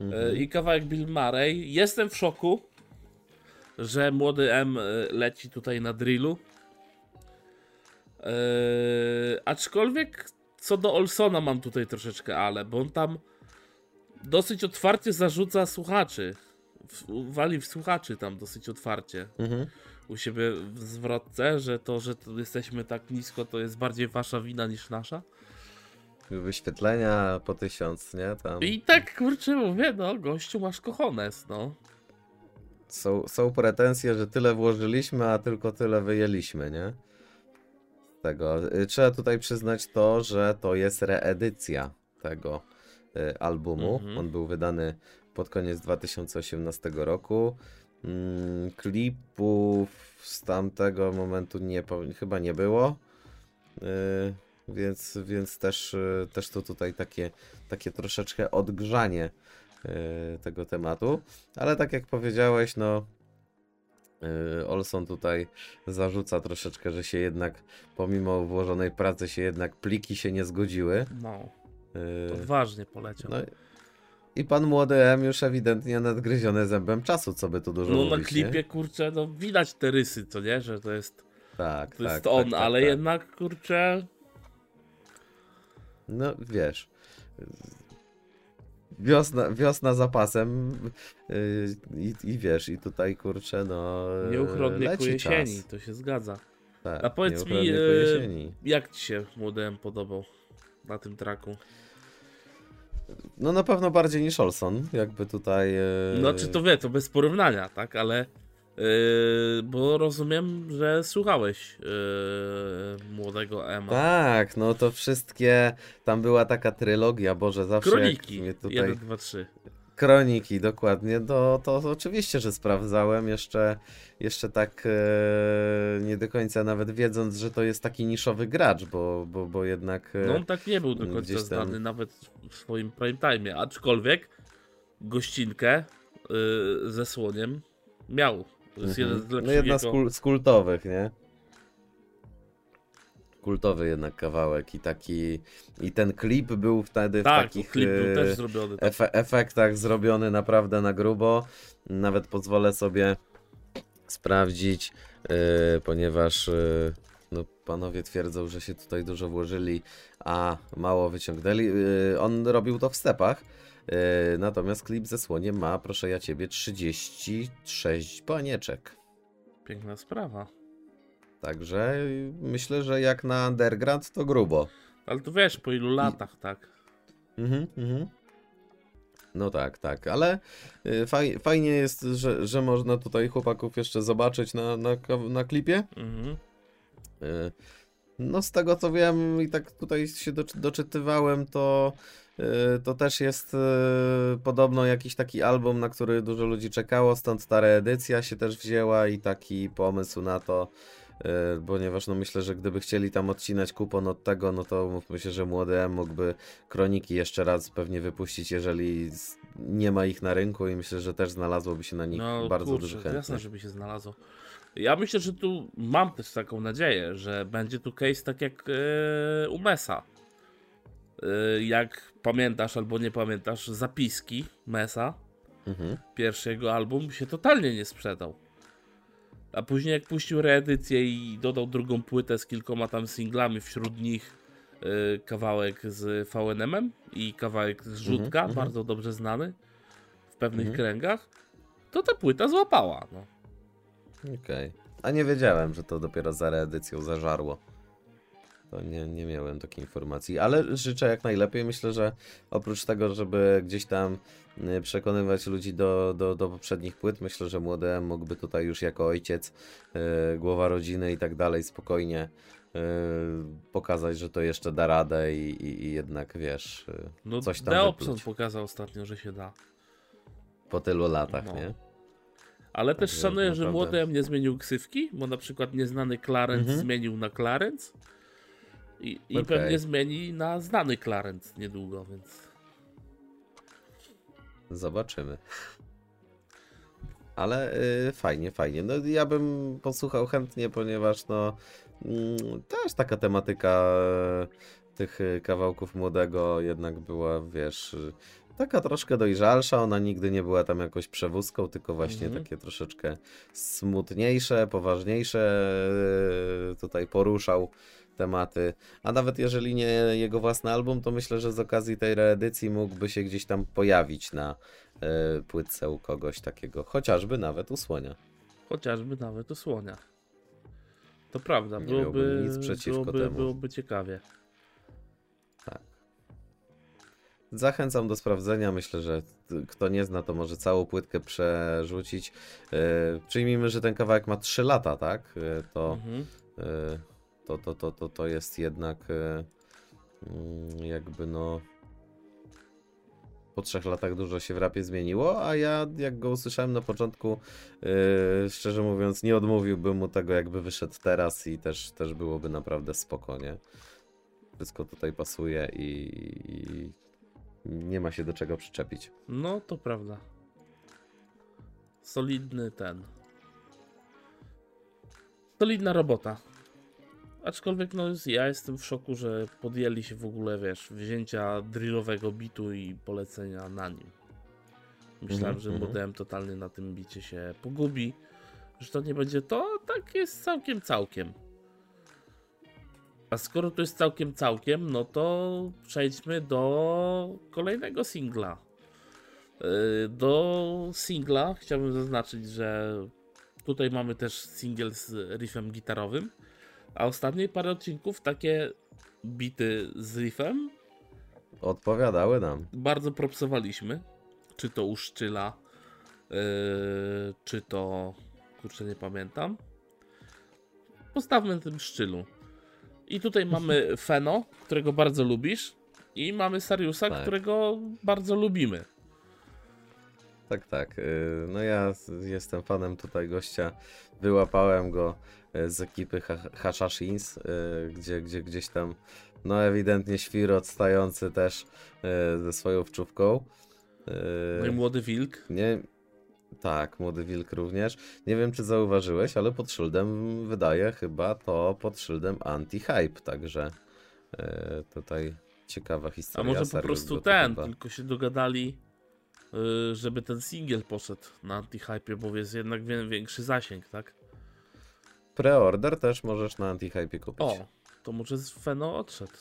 Mhm. Y, I kawałek Bill Murray. Jestem w szoku, że młody M y, leci tutaj na drillu. Yy, aczkolwiek co do Olsona mam tutaj troszeczkę ale, bo on tam dosyć otwarcie zarzuca słuchaczy. w- wali w słuchaczy tam dosyć otwarcie. Mhm. U siebie w zwrotce, że to, że to jesteśmy tak nisko, to jest bardziej wasza wina niż nasza. Wyświetlenia po tysiąc, nie? Tam I tak kurczę mówię, no gościu masz kochones, no. są, są pretensje, że tyle włożyliśmy, a tylko tyle wyjęliśmy, nie? Tego. Y, Trzeba tutaj przyznać to, że to jest reedycja tego y, albumu. Mhm. On był wydany pod koniec 2018 roku. Mm, klipów z tamtego momentu nie, chyba nie było. Y, więc, więc też, y, też to tutaj takie, takie troszeczkę odgrzanie y, tego tematu. Ale tak jak powiedziałeś, no y, Olson tutaj zarzuca troszeczkę, że się jednak pomimo włożonej pracy się jednak pliki się nie zgodziły. No, odważnie poleciał. no i pan młody M już ewidentnie nadgryziony zębem czasu, co by tu dużo No mówić, na nie? klipie, kurczę, no widać te rysy, co nie, że to jest, Tak, to tak, jest tak, on, tak, ale tak. jednak, kurczę, No wiesz. Wiosna, wiosna za pasem yy, i, i wiesz, i tutaj kurczę, no. nieuchronnie ku leci jesieni, czas. to się zgadza. Tak, A powiedz mi, ku jesieni. Jak ci się młodym podobał na tym traku? No na pewno bardziej niż Olson, jakby tutaj. Yy, No czy to wie, to bez porównania, tak, ale yy, bo rozumiem, że słuchałeś yy, młodego Ema. Tak, no to wszystkie. Tam była taka trylogia, Boże, zawsze. Kroniki, Jak tutaj... 1, 2, 3. Kroniki, dokładnie. To, to oczywiście, że sprawdzałem. Jeszcze, jeszcze tak e, nie do końca nawet wiedząc, że to jest taki niszowy gracz, bo, bo, bo jednak. E, No on tak nie był do końca tam- znany nawet w swoim prime time, aczkolwiek gościnkę yy, ze słoniem miał. To jest mhm. jeden z lepszych No jedna z, kul, z kultowych, nie? Kultowy jednak kawałek i taki. I ten klip był wtedy w Tak, takich. klip był e, też zrobiony. Tak. efe, efektach zrobiony naprawdę na grubo. Nawet pozwolę sobie sprawdzić, yy, ponieważ yy, no, panowie twierdzą, że się tutaj dużo włożyli, a mało wyciągnęli. Yy, on robił to w stepach. Yy, natomiast klip ze słoniem ma, proszę ja ciebie, 36 banieczek. Piękna sprawa. Także myślę, że jak na underground to grubo. Ale to wiesz, po ilu latach, tak? Mhm, mhm. No tak, tak, ale y, faj, fajnie jest, że, że można tutaj chłopaków jeszcze zobaczyć na, na, na klipie. Mhm. Y, No z tego co wiem i tak tutaj się doczy- doczytywałem, to, to też jest y, podobno jakiś taki album, na który dużo ludzi czekało, stąd ta reedycja się też wzięła i taki pomysł na to, y, ponieważ no myślę, że gdyby chcieli tam odcinać kupon od tego, no to mówmy się, że młody M mógłby kroniki jeszcze raz pewnie wypuścić, jeżeli nie ma ich na rynku i myślę, że też znalazłoby się na nich No bardzo kurczę, dużo chętnych. jasne, żeby się znalazło. Ja myślę, że tu mam też taką nadzieję, że będzie tu case tak jak e, u Mesa. E, jak pamiętasz albo nie pamiętasz, zapiski Mesa, Mhm. pierwszy jego album, się totalnie nie sprzedał. A później jak puścił reedycję i dodał drugą płytę z kilkoma tam singlami, wśród nich e, kawałek z VNM-em i kawałek z Rzutka, mhm. bardzo dobrze znany w pewnych Mhm. kręgach, to ta płyta złapała. No. Okej. A nie wiedziałem, że to dopiero za reedycją zażarło. To nie, nie miałem takiej informacji, ale życzę jak najlepiej. Myślę, że oprócz tego, żeby gdzieś tam y, przekonywać ludzi do, do, do poprzednich płyt, myślę, że młody M mógłby tutaj już jako ojciec, y, głowa rodziny i tak dalej spokojnie y, pokazać, że to jeszcze da radę i, i, i jednak wiesz, y, No, coś tam wypluć pokazał ostatnio, że się da. po tylu latach, No. nie? Ale też Także szanuję, że naprawdę- młody M nie zmienił ksywki, bo na przykład nieznany Clarence Mhm. zmienił na Clarence. I, i pewnie zmieni na znany Clarence niedługo, więc. Zobaczymy. Ale y, fajnie, fajnie. No ja bym posłuchał chętnie, ponieważ no mm, też taka tematyka y, tych y, kawałków młodego jednak była, wiesz, y, taka troszkę dojrzalsza. Ona nigdy nie była tam jakoś przewózką, tylko właśnie Mhm. takie troszeczkę smutniejsze, poważniejsze y, tutaj poruszał tematy. A nawet jeżeli nie jego własny album, to myślę, że z okazji tej reedycji mógłby się gdzieś tam pojawić na, e, płytce u kogoś takiego, chociażby nawet u słonia. Chociażby nawet u słonia. To prawda, Nie byłoby, nic przeciwko byłoby, temu. byłoby ciekawie. Zachęcam do sprawdzenia. Myślę, że kto nie zna, to może całą płytkę przerzucić. E, przyjmijmy, że ten kawałek ma 3 lata, tak? E, to, Mhm. e, to, to, to, to, to jest jednak e, mm, jakby no. Po trzech latach dużo się w rapie zmieniło, a ja jak go usłyszałem na początku, e, szczerze mówiąc, nie odmówiłbym mu tego, jakby wyszedł teraz i też, też byłoby naprawdę spokojnie. Wszystko tutaj pasuje i, i nie ma się do czego przyczepić. No, to prawda. Solidny ten. Solidna robota. Aczkolwiek, no, ja jestem w szoku, że podjęli się w ogóle, wiesz, wzięcia drillowego bitu i polecenia na nim. Myślałem, Mhm, że mhm. modem totalny na tym bicie się pogubi, że to nie będzie to, tak jest całkiem, całkiem. A skoro to jest całkiem, całkiem, no to przejdźmy do kolejnego singla. Yy, Do singla chciałbym zaznaczyć, że tutaj mamy też singiel z riffem gitarowym, a ostatnie parę odcinków takie bity z riffem Odpowiadały nam. bardzo propsowaliśmy. Czy to u Szczyla, yy, czy to kurczę nie pamiętam. Postawmy na tym Szczylu. I tutaj mamy [laughs] Feno, którego bardzo lubisz, i mamy Sariusa, Tak. którego bardzo lubimy. Tak, tak. y, No ja jestem fanem tutaj gościa. Wyłapałem go z ekipy Ha- Hashashins, y, gdzie, gdzie gdzieś tam, no ewidentnie świr odstający też y, ze swoją wczówką. No i młody wilk. Nie. Tak, młody wilk również. Nie wiem, czy zauważyłeś, ale pod szyldem wydaje chyba to pod szyldem anti-hype, także e, tutaj ciekawa A historia. może po prostu ten, chyba- tylko się dogadali, żeby ten singiel poszedł na anti-hype, bo jest jednak większy zasięg, tak? Preorder też możesz na anti-hype kupić. O, to może z Feno odszedł.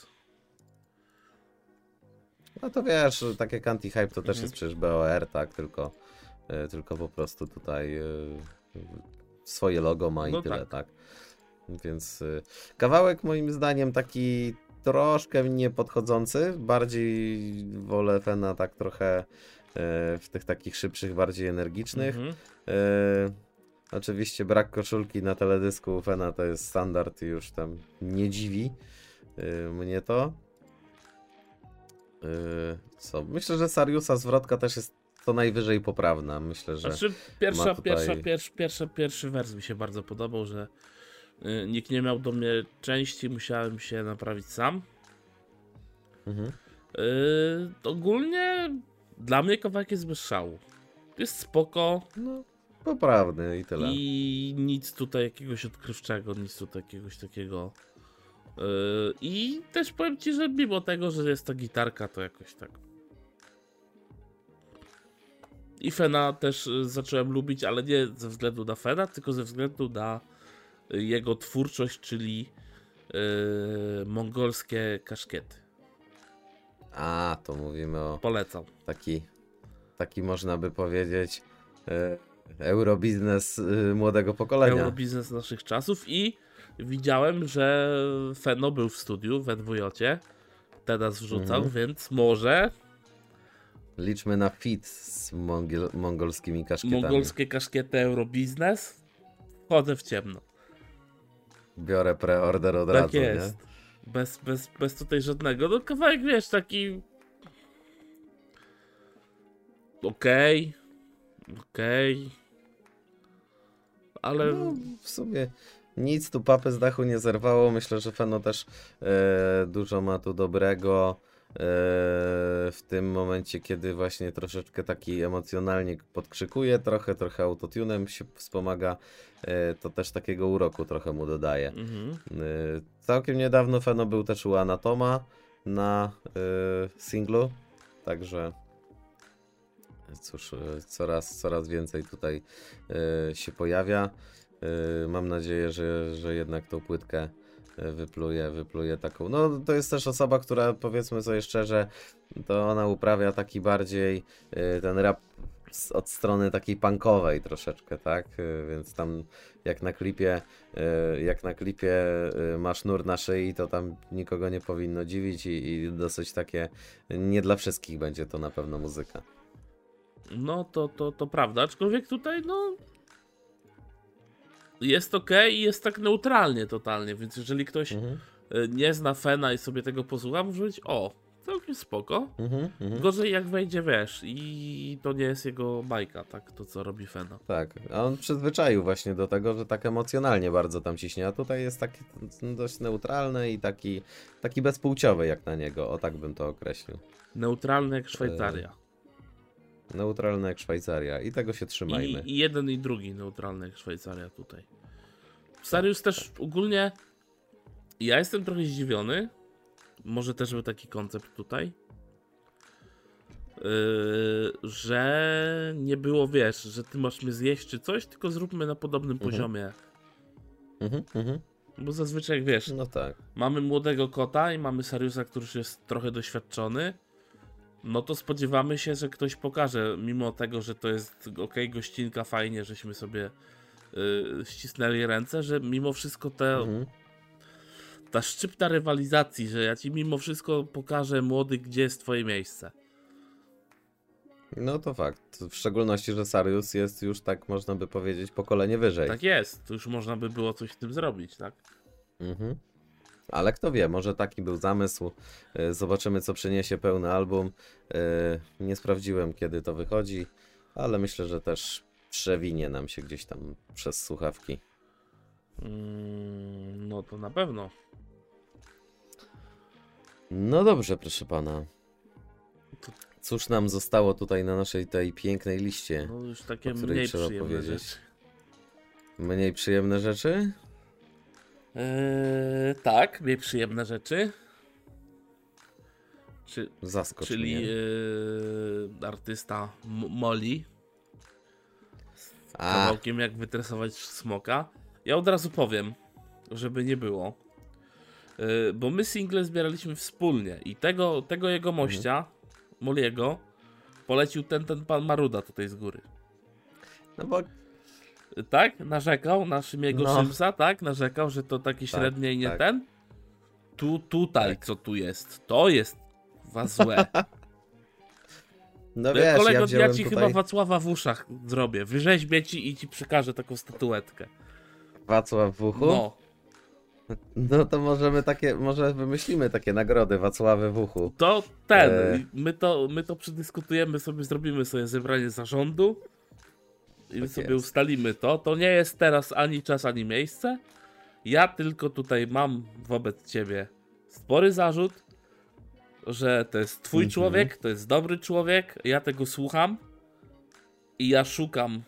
No to wiesz, tak jak anti-hype to też Mhm. jest przecież BOR, tak? Tylko, e, tylko po prostu tutaj e, swoje logo ma i No tyle, tak. tak? Więc e, kawałek moim zdaniem taki troszkę niepodchodzący. Bardziej wolę Fena tak trochę w tych takich szybszych, bardziej energicznych. Mhm. Oczywiście brak koszulki na teledysku Fena to jest standard i już tam nie dziwi e, mnie to. E, co? Myślę, że Sariusa zwrotka też jest co najwyżej poprawna. Myślę, że Znaczy, pierwsza, tutaj- pierwsza, pierwszy, pierwszy, pierwszy wers mi się bardzo podobał, że y, nikt nie miał do mnie części, musiałem się naprawić sam. mhm. Y, ogólnie dla mnie kawałek jest bez szału. Jest spoko no, poprawny i tyle. i nic tutaj jakiegoś odkrywczego, nic tutaj jakiegoś takiego. Y, I też powiem ci, że mimo tego, że jest to gitarka, to jakoś tak. I Fena też y, zacząłem lubić, ale nie ze względu na Fena, tylko ze względu na jego twórczość, czyli y, mongolskie kaszkiety. A, to mówimy o Polecam. taki, taki można by powiedzieć e, eurobiznes e, młodego pokolenia. Eurobiznes naszych czasów i widziałem, że Feno był w studiu we dwujocie. Teraz wrzucał, Mhm. więc może Liczmy na fit z mongolskimi kaszkietami. mongolskie kaszkiety Eurobiznes. Wchodzę w ciemno. Biorę preorder od Tak razu, jest. Bez, bez, bez tutaj żadnego. No kawałek wiesz, taki. Okej. Okej. Ale. No, w sumie nic tu papy z dachu nie zerwało. Myślę, że Feno też e, dużo ma tu dobrego. e, W tym momencie, kiedy właśnie troszeczkę taki emocjonalnie podkrzykuje, trochę, trochę autotunem się wspomaga, e, to też takiego uroku trochę mu dodaje. Mhm. Całkiem niedawno Feno był też u Anatoma na singlu, także cóż, y, coraz, coraz więcej tutaj y, się pojawia. Y, mam nadzieję, że, że jednak tą płytkę wypluje, wypluje taką. No to jest też osoba, która powiedzmy sobie szczerze, to ona uprawia taki bardziej ten rap od strony takiej punkowej troszeczkę, tak? Więc tam jak na klipie, jak na klipie masz nur na szyi, to tam nikogo nie powinno dziwić i, i dosyć takie nie dla wszystkich będzie to na pewno muzyka. No to, to, to prawda, aczkolwiek tutaj no jest ok i jest tak neutralnie totalnie, więc jeżeli ktoś Mhm. y, nie zna Fena i sobie tego posłucha, może być o, całkiem spoko. Mhm, mhm. Gorzej jak wejdzie, wiesz, i to nie jest jego bajka, tak, to co robi Fena. Tak, a on przyzwyczaił właśnie do tego, że tak emocjonalnie bardzo tam ciśnie, a tutaj jest taki dość neutralny i taki, taki bezpłciowy jak na niego, o tak bym to określił. Neutralny jak Szwajcaria. Neutralny jak Szwajcaria i tego się trzymajmy. I, I jeden i drugi neutralny jak Szwajcaria tutaj. Sarius też ogólnie. Ja jestem trochę zdziwiony. Może też był taki koncept tutaj. Yy, że nie było, wiesz, że ty masz mnie zjeść czy coś, tylko zróbmy na podobnym Mhm. poziomie. Mhm, mhm. Bo zazwyczaj, wiesz, No tak. mamy młodego kota i mamy Sariusa, który już jest trochę doświadczony. No to spodziewamy się, że ktoś pokaże, mimo tego, że to jest ok, gościnka, fajnie, żeśmy sobie yy, ścisnęli ręce, że mimo wszystko te, Mhm. ta szczypta rywalizacji, że ja ci mimo wszystko pokażę, młody, gdzie jest twoje miejsce. No to fakt. W szczególności, że Sarius jest już tak można by powiedzieć pokolenie wyżej. Tak jest, to już można by było coś z tym zrobić, tak? Mhm. Ale kto wie, może taki był zamysł. Y, Zobaczymy, co przyniesie pełny album. Y, Nie sprawdziłem, kiedy to wychodzi, ale myślę, że też przewinie nam się gdzieś tam przez słuchawki. Mm, no to na pewno. No dobrze, proszę pana. Cóż nam zostało tutaj na naszej tej pięknej liście? No już takie mniej trzeba przyjemne powiedzieć. rzeczy. Mniej przyjemne rzeczy? Eee, tak, mniej przyjemne rzeczy. Czy, Zaskocz czyli mnie. eee, artysta M- Molly z A, kawałkiem jak wytresować smoka. Ja od razu powiem, żeby nie było. Eee, bo my single zbieraliśmy wspólnie i tego, tego jego mościa, Moliego, polecił ten, ten pan Maruda tutaj z góry. no bo Tak? Narzekał na Szymiego No. Szymsa, tak? Narzekał, że to takie Tak, średnie i nie tak. ten. Tu, tutaj, Tak. co tu jest? To jest was złe. no wiesz, Kolego, ja ci tutaj chyba Wacława w uszach zrobię. Wyrzeźbię ci i ci przekażę taką statuetkę. Wacław w uchu. No, No to możemy takie, może wymyślimy takie nagrody Wacławy w uchu. to ten. E. My, to, my to przedyskutujemy sobie, zrobimy sobie zebranie zarządu i Tak sobie jest. ustalimy to. To nie jest teraz ani czas, ani miejsce. Ja tylko tutaj mam wobec ciebie spory zarzut, że to jest twój Mhm. człowiek, to jest dobry człowiek, ja tego słucham i ja szukam,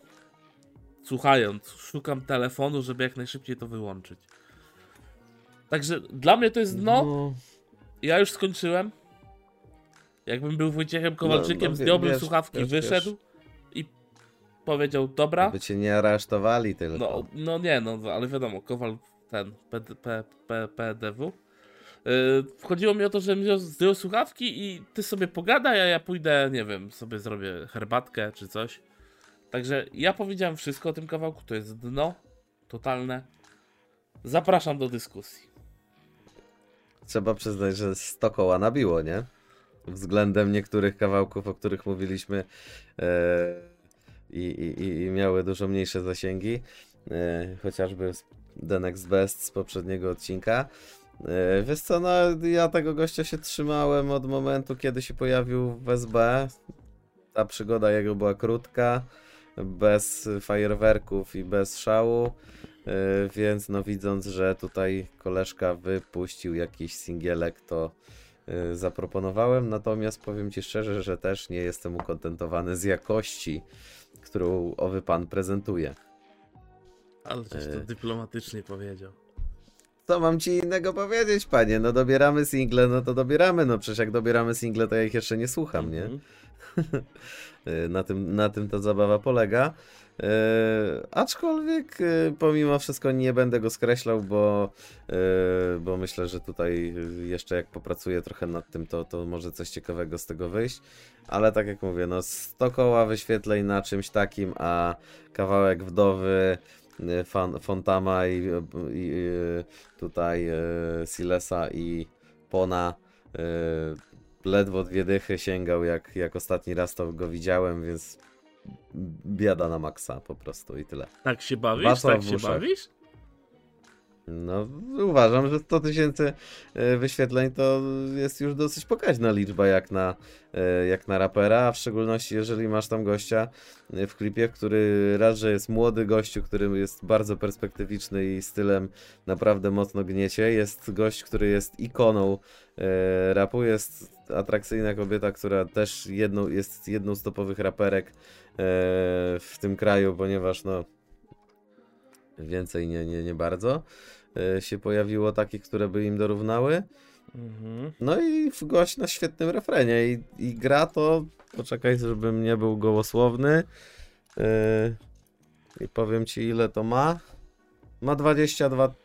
słuchając, szukam telefonu, żeby jak najszybciej to wyłączyć. Także dla mnie to jest dno. Ja już skończyłem. Jakbym był Wojciechem Kowalczykiem, no, wie- zdjąłbym wiesz, słuchawki, wiesz, wyszedł i powiedział, dobra. By cię nie aresztowali tylko. No, no nie, no ale wiadomo, Kowal ten, P, P, P, PDW. Yy, chodziło mi o to, że zdjął- słuchawki i ty sobie pogadaj, a ja pójdę, nie wiem, sobie zrobię herbatkę czy coś. Także ja powiedziałem wszystko o tym kawałku, to jest dno totalne. Zapraszam do dyskusji. Trzeba przyznać, że 100 koła nabiło, nie? Względem niektórych kawałków, o których mówiliśmy e, i, i, i- miały dużo mniejsze zasięgi. E, chociażby The Next Best z poprzedniego odcinka. E, wiesz co, no ja tego gościa się trzymałem od momentu, kiedy się pojawił w SB. Ta przygoda jego była krótka, bez fajerwerków i bez szału. Yy, Więc no widząc, że tutaj koleżka wypuścił jakiś singielek, to zaproponowałem. Natomiast powiem Ci szczerze, że też nie jestem ukontentowany z jakości, którą owy pan prezentuje. Ale coś to Yy. dyplomatycznie powiedział. Co mam ci innego powiedzieć, panie? No dobieramy single, no to dobieramy. No przecież jak dobieramy single, to ja ich jeszcze nie słucham, nie? Mhm. [laughs] Y, na, tym, na tym ta zabawa polega. E, aczkolwiek e, pomimo wszystko nie będę go skreślał, bo, bo myślę, że tutaj jeszcze jak popracuję trochę nad tym, to, to może coś ciekawego z tego wyjść. Ale tak jak mówię, no 100 koła wyświetleń na czymś takim, a kawałek wdowy fan, Fontama i, i e, tutaj Silesa i Pona ledwo dwie dychy sięgał jak, jak ostatni raz to go widziałem, więc biada na maksa po prostu i tyle. Tak się bawisz? Wasza tak się bawisz? No, uważam, że 100 tysięcy e, wyświetleń to jest już dosyć pokaźna liczba jak na, e, jak na rapera, a w szczególności jeżeli masz tam gościa e, w klipie, który raz, że jest młody gościu, który jest bardzo perspektywiczny i stylem naprawdę mocno gniecie, jest gość, który jest ikoną rapu, jest atrakcyjna kobieta, która też jedną, jest jedną z topowych raperek w tym kraju, ponieważ no więcej nie, nie, nie bardzo e, się pojawiło takich, które by im dorównały. Mhm. No i w gość na świetnym refrenie i, i gra to, poczekaj, żebym nie był gołosłowny e, i powiem ci ile to ma. Ma 22 y,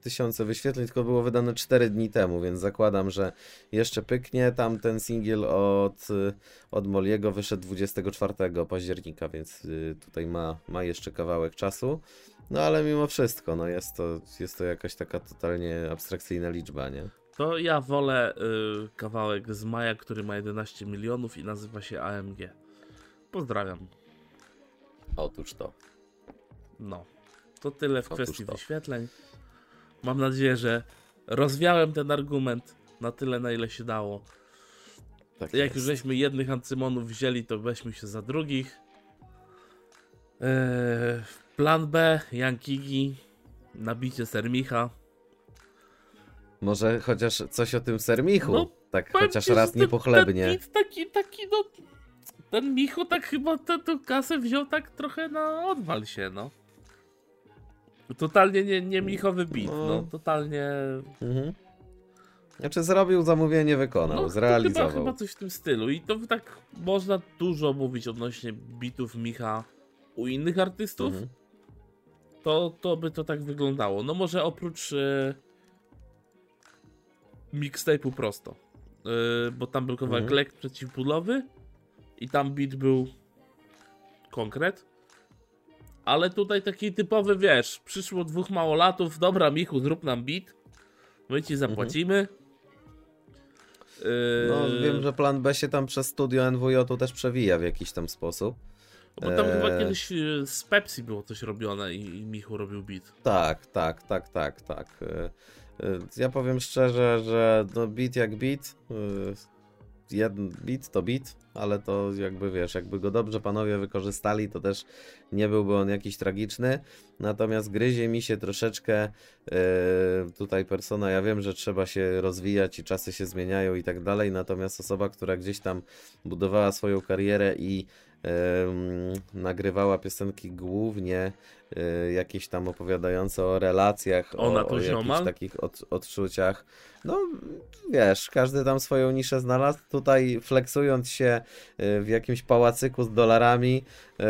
tysiące wyświetleń, tylko było wydane 4 dni temu, więc zakładam, że jeszcze pyknie. Tam ten singiel od, y, od Moliego wyszedł 24 października, więc y, tutaj ma, ma jeszcze kawałek czasu. No ale mimo wszystko, no jest to, jest to jakaś taka totalnie abstrakcyjna liczba, nie? To ja wolę y, kawałek z Maja, który ma 11 milionów i nazywa się AMG. Pozdrawiam. Otóż to. No. To tyle w Otóż kwestii to. wyświetleń. Mam nadzieję, że rozwiałem ten argument na tyle, na ile się dało. Tak Jak jest. już żeśmy jednych ancymonów wzięli, to weźmy się za drugich. Eee, plan B, Jankigi, nabicie Sermicha. Może chociaż coś o tym sermichu. No, tak chociaż raz ten- niepochlebnie. Ten, taki, taki, no. Ten Michu tak chyba tę tę kasę wziął tak trochę na odwal się, no. Totalnie nie, nie Michowy beat, No. no. Totalnie. Mhm. Znaczy zrobił zamówienie, wykonał, No, zrealizował. chyba, chyba coś w tym stylu. I to tak można dużo mówić odnośnie bitów Micha u innych artystów. Mhm. To, to by to tak wyglądało. No może oprócz e, mixtape'u prosto. E, bo tam był kawałek Mhm. lek przeciwbólowy i tam beat był konkret. Ale tutaj taki typowy, wiesz, przyszło dwóch małolatów, dobra Michu, zrób nam beat, my ci zapłacimy. No E, wiem, że plan B się tam przez studio NWJ tu też przewija w jakiś tam sposób. Bo tam chyba Eee. kiedyś e, z Pepsi było coś robione i, i Michu robił beat. Tak, tak, tak, tak, tak. E, e, Ja powiem szczerze, że no beat jak beat, e, jeden beat to beat, ale to jakby wiesz, jakby go dobrze panowie wykorzystali, to też nie byłby on jakiś tragiczny. Natomiast gryzie mi się troszeczkę e, tutaj persona, ja wiem, że trzeba się rozwijać i czasy się zmieniają i tak dalej, natomiast osoba, która gdzieś tam budowała swoją karierę i nagrywała piosenki głównie e, jakieś tam opowiadające o relacjach, Ona o, o jakichś takich od, odczuciach. No wiesz, każdy tam swoją niszę znalazł. Tutaj flexując się e, w jakimś pałacyku z dolarami, e,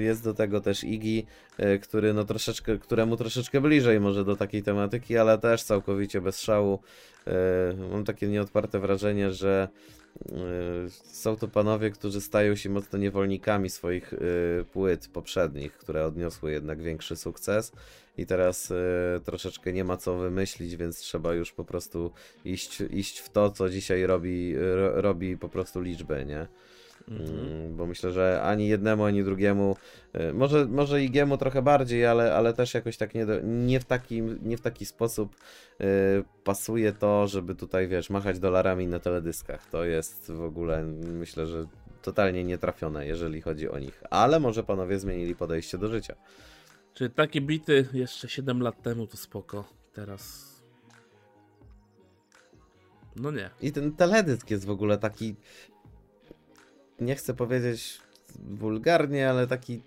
jest do tego też Iggy, który no troszeczkę, któremu troszeczkę bliżej może do takiej tematyki, ale też całkowicie bez szału. Mam takie nieodparte wrażenie, że są to panowie, którzy stają się mocno niewolnikami swoich e, płyt poprzednich, które odniosły jednak większy sukces i teraz e, troszeczkę nie ma co wymyślić, więc trzeba już po prostu iść, iść w to, co dzisiaj robi, ro, robi po prostu liczbę, nie? Mhm. Mm, Bo myślę, że ani jednemu, ani drugiemu, e, może, może Igiemu trochę bardziej, ale, ale też jakoś tak nie, do, nie, w taki, nie w taki sposób e, pasuje to, żeby tutaj, wiesz, machać dolarami na teledyskach. To jest w ogóle, myślę, że totalnie nietrafione, jeżeli chodzi o nich. Ale może panowie zmienili podejście do życia. Czyli takie bity jeszcze 7 lat temu to spoko. Teraz. No nie. I ten teledysk jest w ogóle taki, nie chcę powiedzieć wulgarnie, ale taki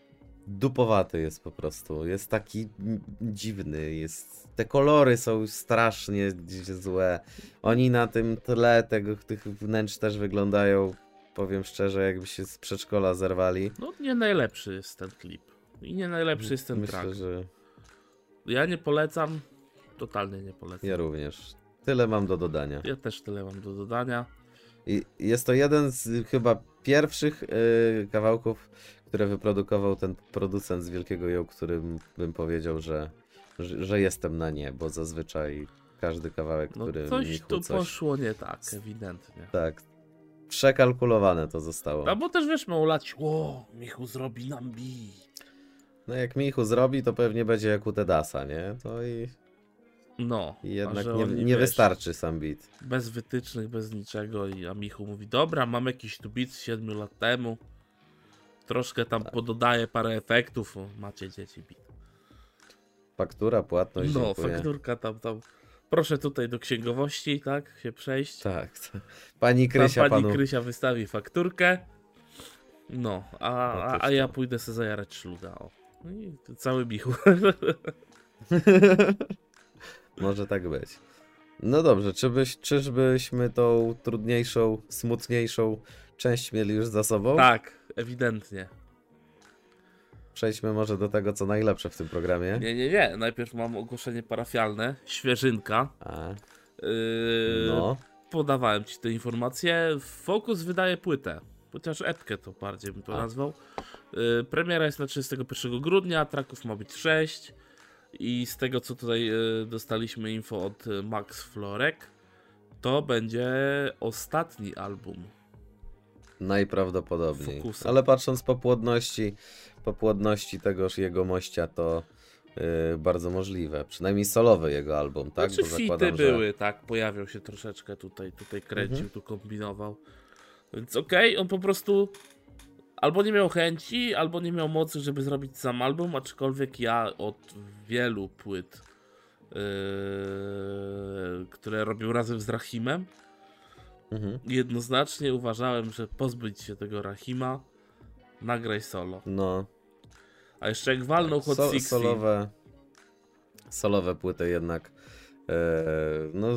dupowaty jest po prostu. Jest taki dziwny, jest... Te kolory są strasznie złe. Oni na tym tle tego, tych wnętrz też wyglądają, powiem szczerze, jakby się z przedszkola zerwali. No nie najlepszy jest ten klip. I nie najlepszy jest ten Myślę, track. że Ja nie polecam. Totalnie nie polecam. ja również. Tyle mam do dodania. Ja też tyle mam do dodania. I jest to jeden z chyba pierwszych y, kawałków, które wyprodukował ten producent z Wielkiego Ją, którym bym powiedział, że, że, że jestem na nie, bo zazwyczaj każdy kawałek, No który coś Michu tu coś... poszło nie tak, ewidentnie. Tak, przekalkulowane to zostało. Albo też wiesz, mało lać, o, Michu zrobi nam beat. No jak Michu zrobi, to pewnie będzie jak u Tedasa, nie? To i, No, i a jednak nie, nie wiesz, wystarczy sam beat. Bez wytycznych, bez niczego i a Michu mówi, dobra, mam jakiś tu beat z 7 lat temu. Troszkę tam Tak. pododaję parę efektów, o, macie dzieci beat. Faktura, płatność, No, dziękuję. fakturka tam, tam. Proszę tutaj do księgowości, tak, się przejść. Tak. Pani Tam Krysia pani panu... Krysia wystawi fakturkę. No, a, a, Otóż a ja pójdę sobie zajarać szluga. O. No i cały bichu. [laughs] Może tak być. No dobrze, czy byś, czyżbyśmy tą trudniejszą, smutniejszą część mieli już za sobą? tak, ewidentnie. Przejdźmy może do tego, co najlepsze w tym programie. Nie, nie, nie. Najpierw mam ogłoszenie parafialne. Świeżynka. A, Yy, no, Podawałem ci te informacje. Focus wydaje płytę. Chociaż epkę to bardziej bym to A. nazwał. Yy, premiera jest na 31 grudnia. Traków ma być 6. I z tego co tutaj yy, dostaliśmy info od yy, Max Florek, to będzie ostatni album. najprawdopodobniej. Ale patrząc po płodności, po płodności tegoż jego mościa, to yy, bardzo możliwe. Przynajmniej solowy jego album, tak? Znaczy Bo zakładam, były, tak, pojawiał się troszeczkę tutaj, tutaj kręcił, Mhm. tu kombinował. Więc okej, on po prostu albo nie miał chęci, albo nie miał mocy, żeby zrobić sam album, aczkolwiek ja od wielu płyt, yy, które robił razem z Rahimem. Mhm. jednoznacznie uważałem, że pozbyć się tego Rahima, nagraj solo. No, A jeszcze jak walnął Hot So, solowe, solowe płyty jednak. E, no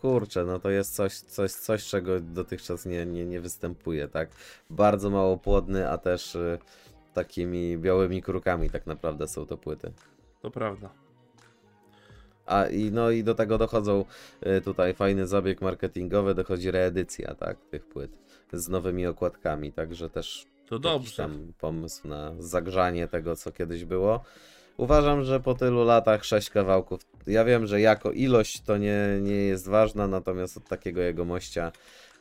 kurczę, no to jest coś, coś, coś czego dotychczas nie, nie, nie występuje, tak? Bardzo mało płodny, a też e, takimi białymi krukami tak naprawdę są to płyty. to prawda. A i no i do tego dochodzą e, tutaj fajny zabieg marketingowy, dochodzi reedycja, tak, tych płyt z nowymi okładkami, także też To dobrze. tam pomysł na zagrzanie tego, co kiedyś było. Uważam, że po tylu latach sześć kawałków. Ja wiem, że jako ilość to nie, nie jest ważna, natomiast od takiego jego mościa,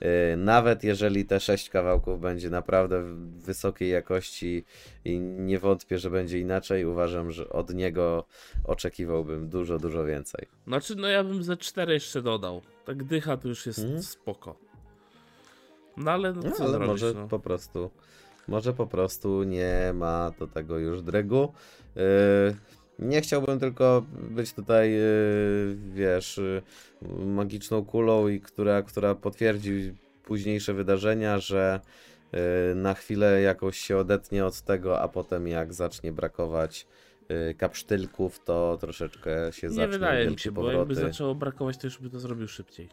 yy, nawet jeżeli te sześć kawałków będzie naprawdę w- wysokiej jakości i nie wątpię, że będzie inaczej, uważam, że od niego oczekiwałbym dużo, dużo więcej. Znaczy, no ja bym ze 4 jeszcze dodał. Tak dycha to już jest Mhm. spoko. No ale no, No, co ale zrobisz, może no. po prostu, może po prostu nie ma do tego już dregu. Yy, nie chciałbym tylko być tutaj, yy, wiesz, yy, magiczną kulą, i która, która potwierdzi późniejsze wydarzenia, że yy, na chwilę jakoś się odetnie od tego, a potem jak zacznie brakować kapsztylków, to troszeczkę się Nie zaczną wydaje mi się, bo powroty. jakby zaczęło brakować, to już by to zrobił szybciej.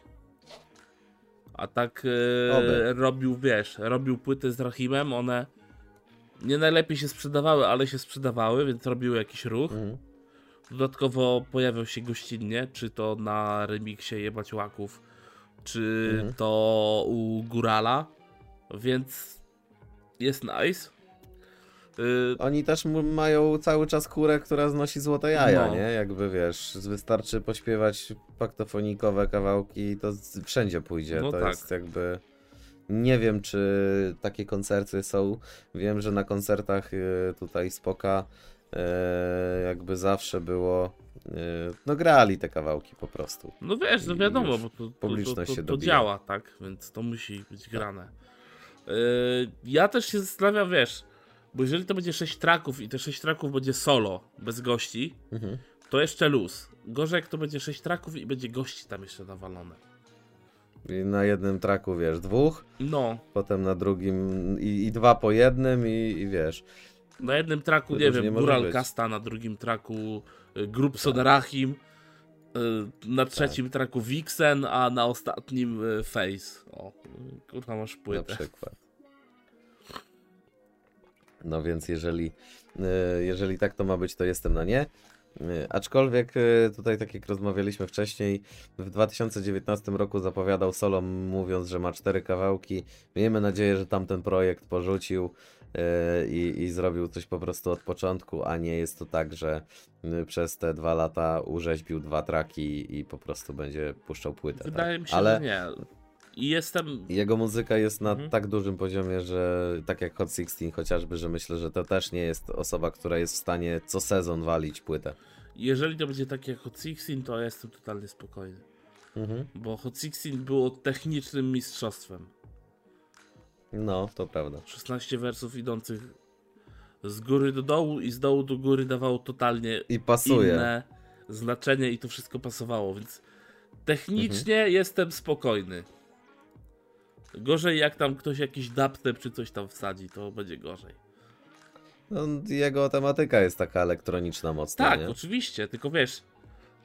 A tak e, robił, wiesz, robił płyty z Rahimem, one nie najlepiej się sprzedawały, ale się sprzedawały, więc robiły jakiś ruch. Mhm. Dodatkowo pojawiał się gościnnie, czy to na remiksie Jebać Łaków, czy Mhm. to u Górala, więc jest nice. Y, Oni też mają cały czas chórę, która znosi złote jaja, No. nie? Jakby wiesz, wystarczy pośpiewać paktofonikowe kawałki i to wszędzie pójdzie. No to tak. jest jakby. Nie wiem, czy takie koncerty są. Wiem, że na koncertach y, tutaj Spoka y, jakby zawsze było. y, No grali te kawałki po prostu. No wiesz, no wiadomo, bo to, to, to, publiczność to, się to dobija. działa, tak? Więc to musi być grane. Ja też się zastanawiam, wiesz, bo jeżeli to będzie 6 traków i te 6 traków będzie solo, bez gości, Mhm. to jeszcze luz. Gorzej jak to będzie 6 traków i będzie gości tam jeszcze nawalone. I na jednym traku wiesz, dwóch, No, potem na drugim i, i dwa po jednym i, i wiesz. Na jednym traku, nie wiem, Gural być. Kasta, na drugim traku y, Grup Soderachim, y, na Tak. trzecim traku Vixen, a na ostatnim y, Face. O, kurwa masz Na płytę. przykład. No więc jeżeli, jeżeli tak to ma być, to jestem na nie. E, Aczkolwiek e, tutaj, tak jak rozmawialiśmy wcześniej, w 2019 roku zapowiadał solo, mówiąc, że ma cztery kawałki. Miejmy nadzieję, że tamten projekt porzucił e, i, i zrobił coś po prostu od początku, a nie jest to tak, że przez te dwa lata urzeźbił dwa traki i po prostu będzie puszczał płytę. Wydaje tak? mi się, Ale że nie. I jestem. jego muzyka jest na Mhm. tak dużym poziomie, że tak jak Hot 16 chociażby, że myślę, że to też nie jest osoba, która jest w stanie co sezon walić płytę. Jeżeli to będzie takie jak Hot 16, to ja jestem totalnie spokojny. Mhm. Bo Hot 16 było technicznym mistrzostwem. No, to prawda. 16 wersów idących z góry do dołu i z dołu do góry dawało totalnie I pasuje. inne znaczenie i to wszystko pasowało, więc technicznie Mhm. jestem spokojny. Gorzej jak tam ktoś jakiś dubstep czy coś tam wsadzi, to będzie gorzej. No, jego tematyka jest taka elektroniczna mocno, Tak, nie? oczywiście, tylko wiesz,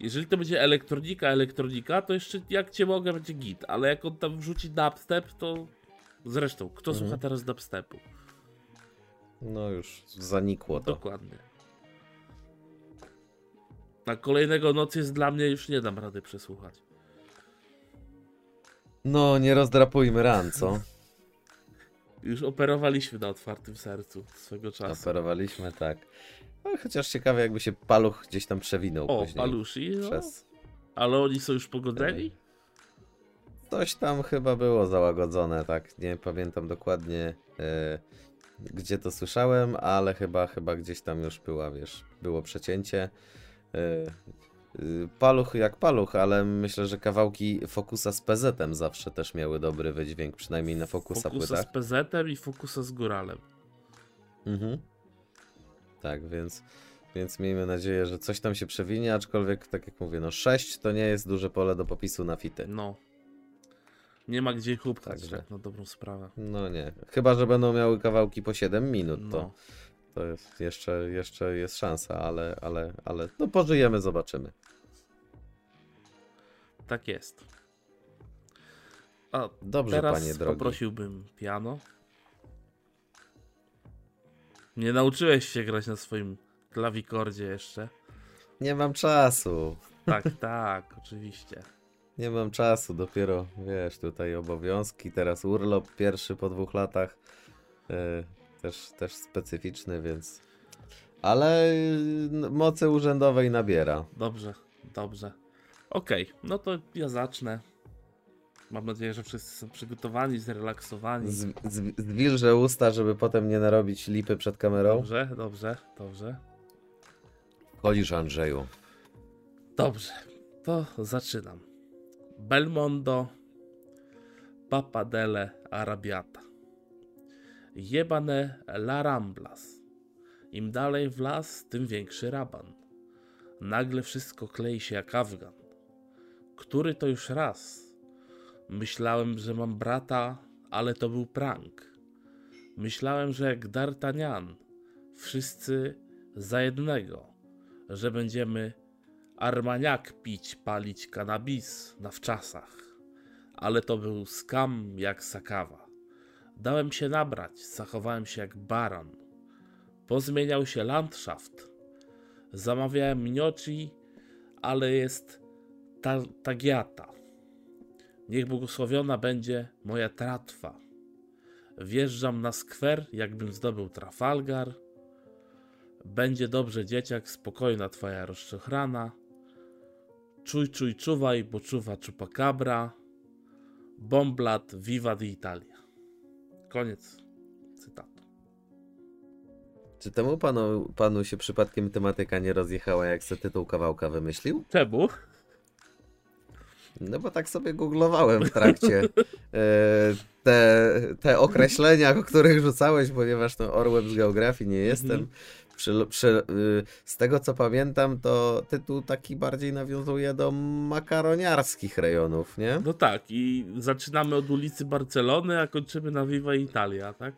jeżeli to będzie elektronika, elektronika, to jeszcze jak cię mogę, będzie git, ale jak on tam wrzuci dubstep, to zresztą, kto Mhm. słucha teraz dubstepu? No już zanikło to. Dokładnie. Na kolejnego nocy jest dla mnie już nie dam rady przesłuchać. No, nie rozdrapujmy ran, co? Już operowaliśmy na otwartym sercu swego czasu. Operowaliśmy, tak. No, chociaż ciekawe, jakby się paluch gdzieś tam przewinął O, później. paluszy, no, Przez... ale oni są już pogodzeni? Coś tam chyba było załagodzone, tak. Nie pamiętam dokładnie e, gdzie to słyszałem, ale chyba, chyba gdzieś tam już była, wiesz, było przecięcie. E, paluch jak paluch, ale myślę, że kawałki Fokusa z PZ-em zawsze też miały dobry wydźwięk, przynajmniej na Fokusa, Fokusa płytach. z PZ-em i Fokusa z Góralem. Mhm. Tak, więc, więc miejmy nadzieję, że coś tam się przewinie, aczkolwiek tak jak mówię, no 6 to nie jest duże pole do popisu na fity. No. Nie ma gdzie chłopkać, Także. tak na dobrą sprawę. No nie. Chyba, że będą miały kawałki po 7 minut, to, No. to jest jeszcze, jeszcze jest szansa, ale, ale, ale no pożyjemy, zobaczymy. Tak jest. A Dobrze, teraz panie drogi. poprosiłbym piano. Nie nauczyłeś się grać na swoim klawikordzie jeszcze. Nie mam czasu. Tak, [laughs] tak, oczywiście. Nie mam czasu, dopiero wiesz, tutaj obowiązki, teraz urlop pierwszy po dwóch latach. e, też, też specyficzny, więc. Ale y, mocy urzędowej nabiera. Dobrze, dobrze. Okej, no to ja zacznę. Mam nadzieję, że wszyscy są przygotowani, zrelaksowani. Z, z, zwilżę usta, żeby potem nie narobić lipy przed kamerą. Dobrze, dobrze, dobrze. Chodzisz, Andrzeju. Dobrze, to zaczynam. Belmondo, Papadele Arabiata. Jebane La Ramblas. Im dalej w las, tym większy raban. Nagle wszystko klei się jak Afgan. Który to już raz? Myślałem, że mam brata, ale to był prank. Myślałem, że jak D'Artagnan, wszyscy za jednego, że będziemy armaniak pić, palić kanabis na wczasach. Ale to był skam jak sakawa. Dałem się nabrać, zachowałem się jak baran. Pozmieniał się landschaft. Zamawiałem gnocchi, ale jest ta, tagiata. Niech błogosławiona będzie moja tratwa. Wjeżdżam na skwer, jakbym zdobył Trafalgar. Będzie dobrze, dzieciak, spokojna twoja rozczochrana. Czuj, czuj, czuwaj, bo czuwa czupakabra. Bomblat, viva di Italia. Koniec cytatu. Czy temu panu, panu się przypadkiem tematyka nie rozjechała, jak se tytuł kawałka wymyślił? Czemu? No bo tak sobie googlowałem w trakcie e, te, te określenia, o których rzucałeś, ponieważ no, orłem z geografii nie jestem. Mhm. Przy, przy, y, z tego co pamiętam, to tytuł taki bardziej nawiązuje do makaroniarskich rejonów, nie? No tak, i zaczynamy od ulicy Barcelony, a kończymy na Viva Italia, tak?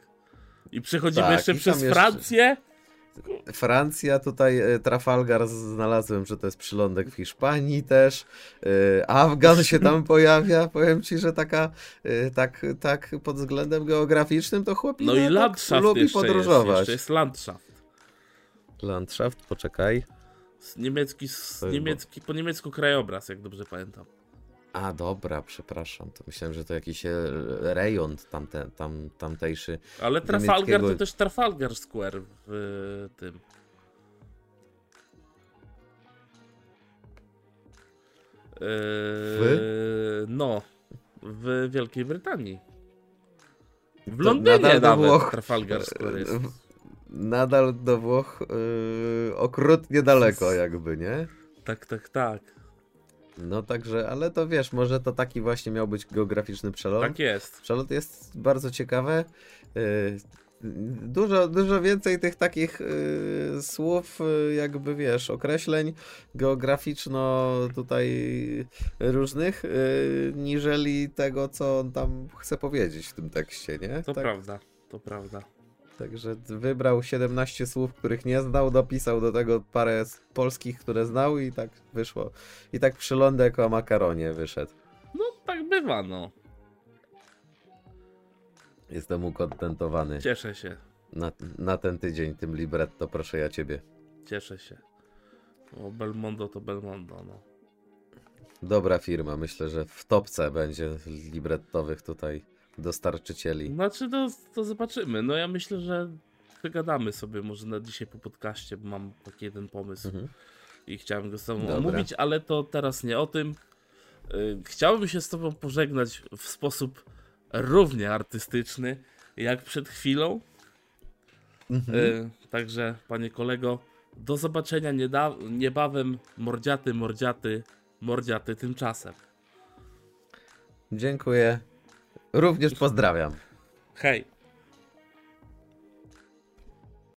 I przechodzimy Tak, jeszcze przez jeszcze- Francję Francja, tutaj e, Trafalgar znalazłem, że to jest przylądek w Hiszpanii też. E, Afgan się tam [laughs] pojawia. Powiem ci, że taka, e, tak, tak pod względem geograficznym to chłopina No i tak landschaft lubi jeszcze podróżować. jest. Jeszcze jest landschaft. Landschaft, poczekaj. Z niemiecki, z niemiecki, po niemiecku krajobraz, jak dobrze pamiętam. A, dobra, przepraszam. To myślałem, że to jakiś e, rejon tamte, tam, tamtejszy. Ale Trafalgar niemieckiego- to też Trafalgar Square w y, tym. Yy, No, w Wielkiej Brytanii. W Londynie nadal do nawet Włoch. Trafalgar Square jest. Nadal do Włoch yy, okrutnie daleko [laughs] jakby, nie? Tak, tak, tak. No także, ale to wiesz, może to taki właśnie miał być geograficzny przelot. Tak jest. Przelot jest bardzo ciekawe. Yy, Dużo, dużo więcej tych takich yy, słów, yy, jakby wiesz, określeń geograficzno tutaj różnych, yy, niżeli tego, co on tam chce powiedzieć w tym tekście, nie? To Tak- prawda, to prawda. Także wybrał 17 słów, których nie znał, dopisał do tego parę z polskich, które znał i tak wyszło. I tak przylądek o makaronie wyszedł. No, tak bywa, no. Jestem ukontentowany Cieszę się, na, na ten tydzień tym libretto, proszę ja ciebie. cieszę się. O, Belmondo to Belmondo, no. Dobra firma, myślę, że w topce będzie librettowych tutaj dostarczycieli. Znaczy, to, to zobaczymy. No ja myślę, że wygadamy sobie może na dzisiaj po podcaście, bo mam taki jeden pomysł Mhm. i chciałem go z tobą Dobra. omówić, ale to teraz nie o tym. Y, Chciałbym się z tobą pożegnać w sposób równie artystyczny, jak przed chwilą. Mhm. Y, Także, panie kolego, do zobaczenia niebawem. Mordziaty, mordziaty, mordziaty tymczasem. Dziękuję. Również pozdrawiam. Hej!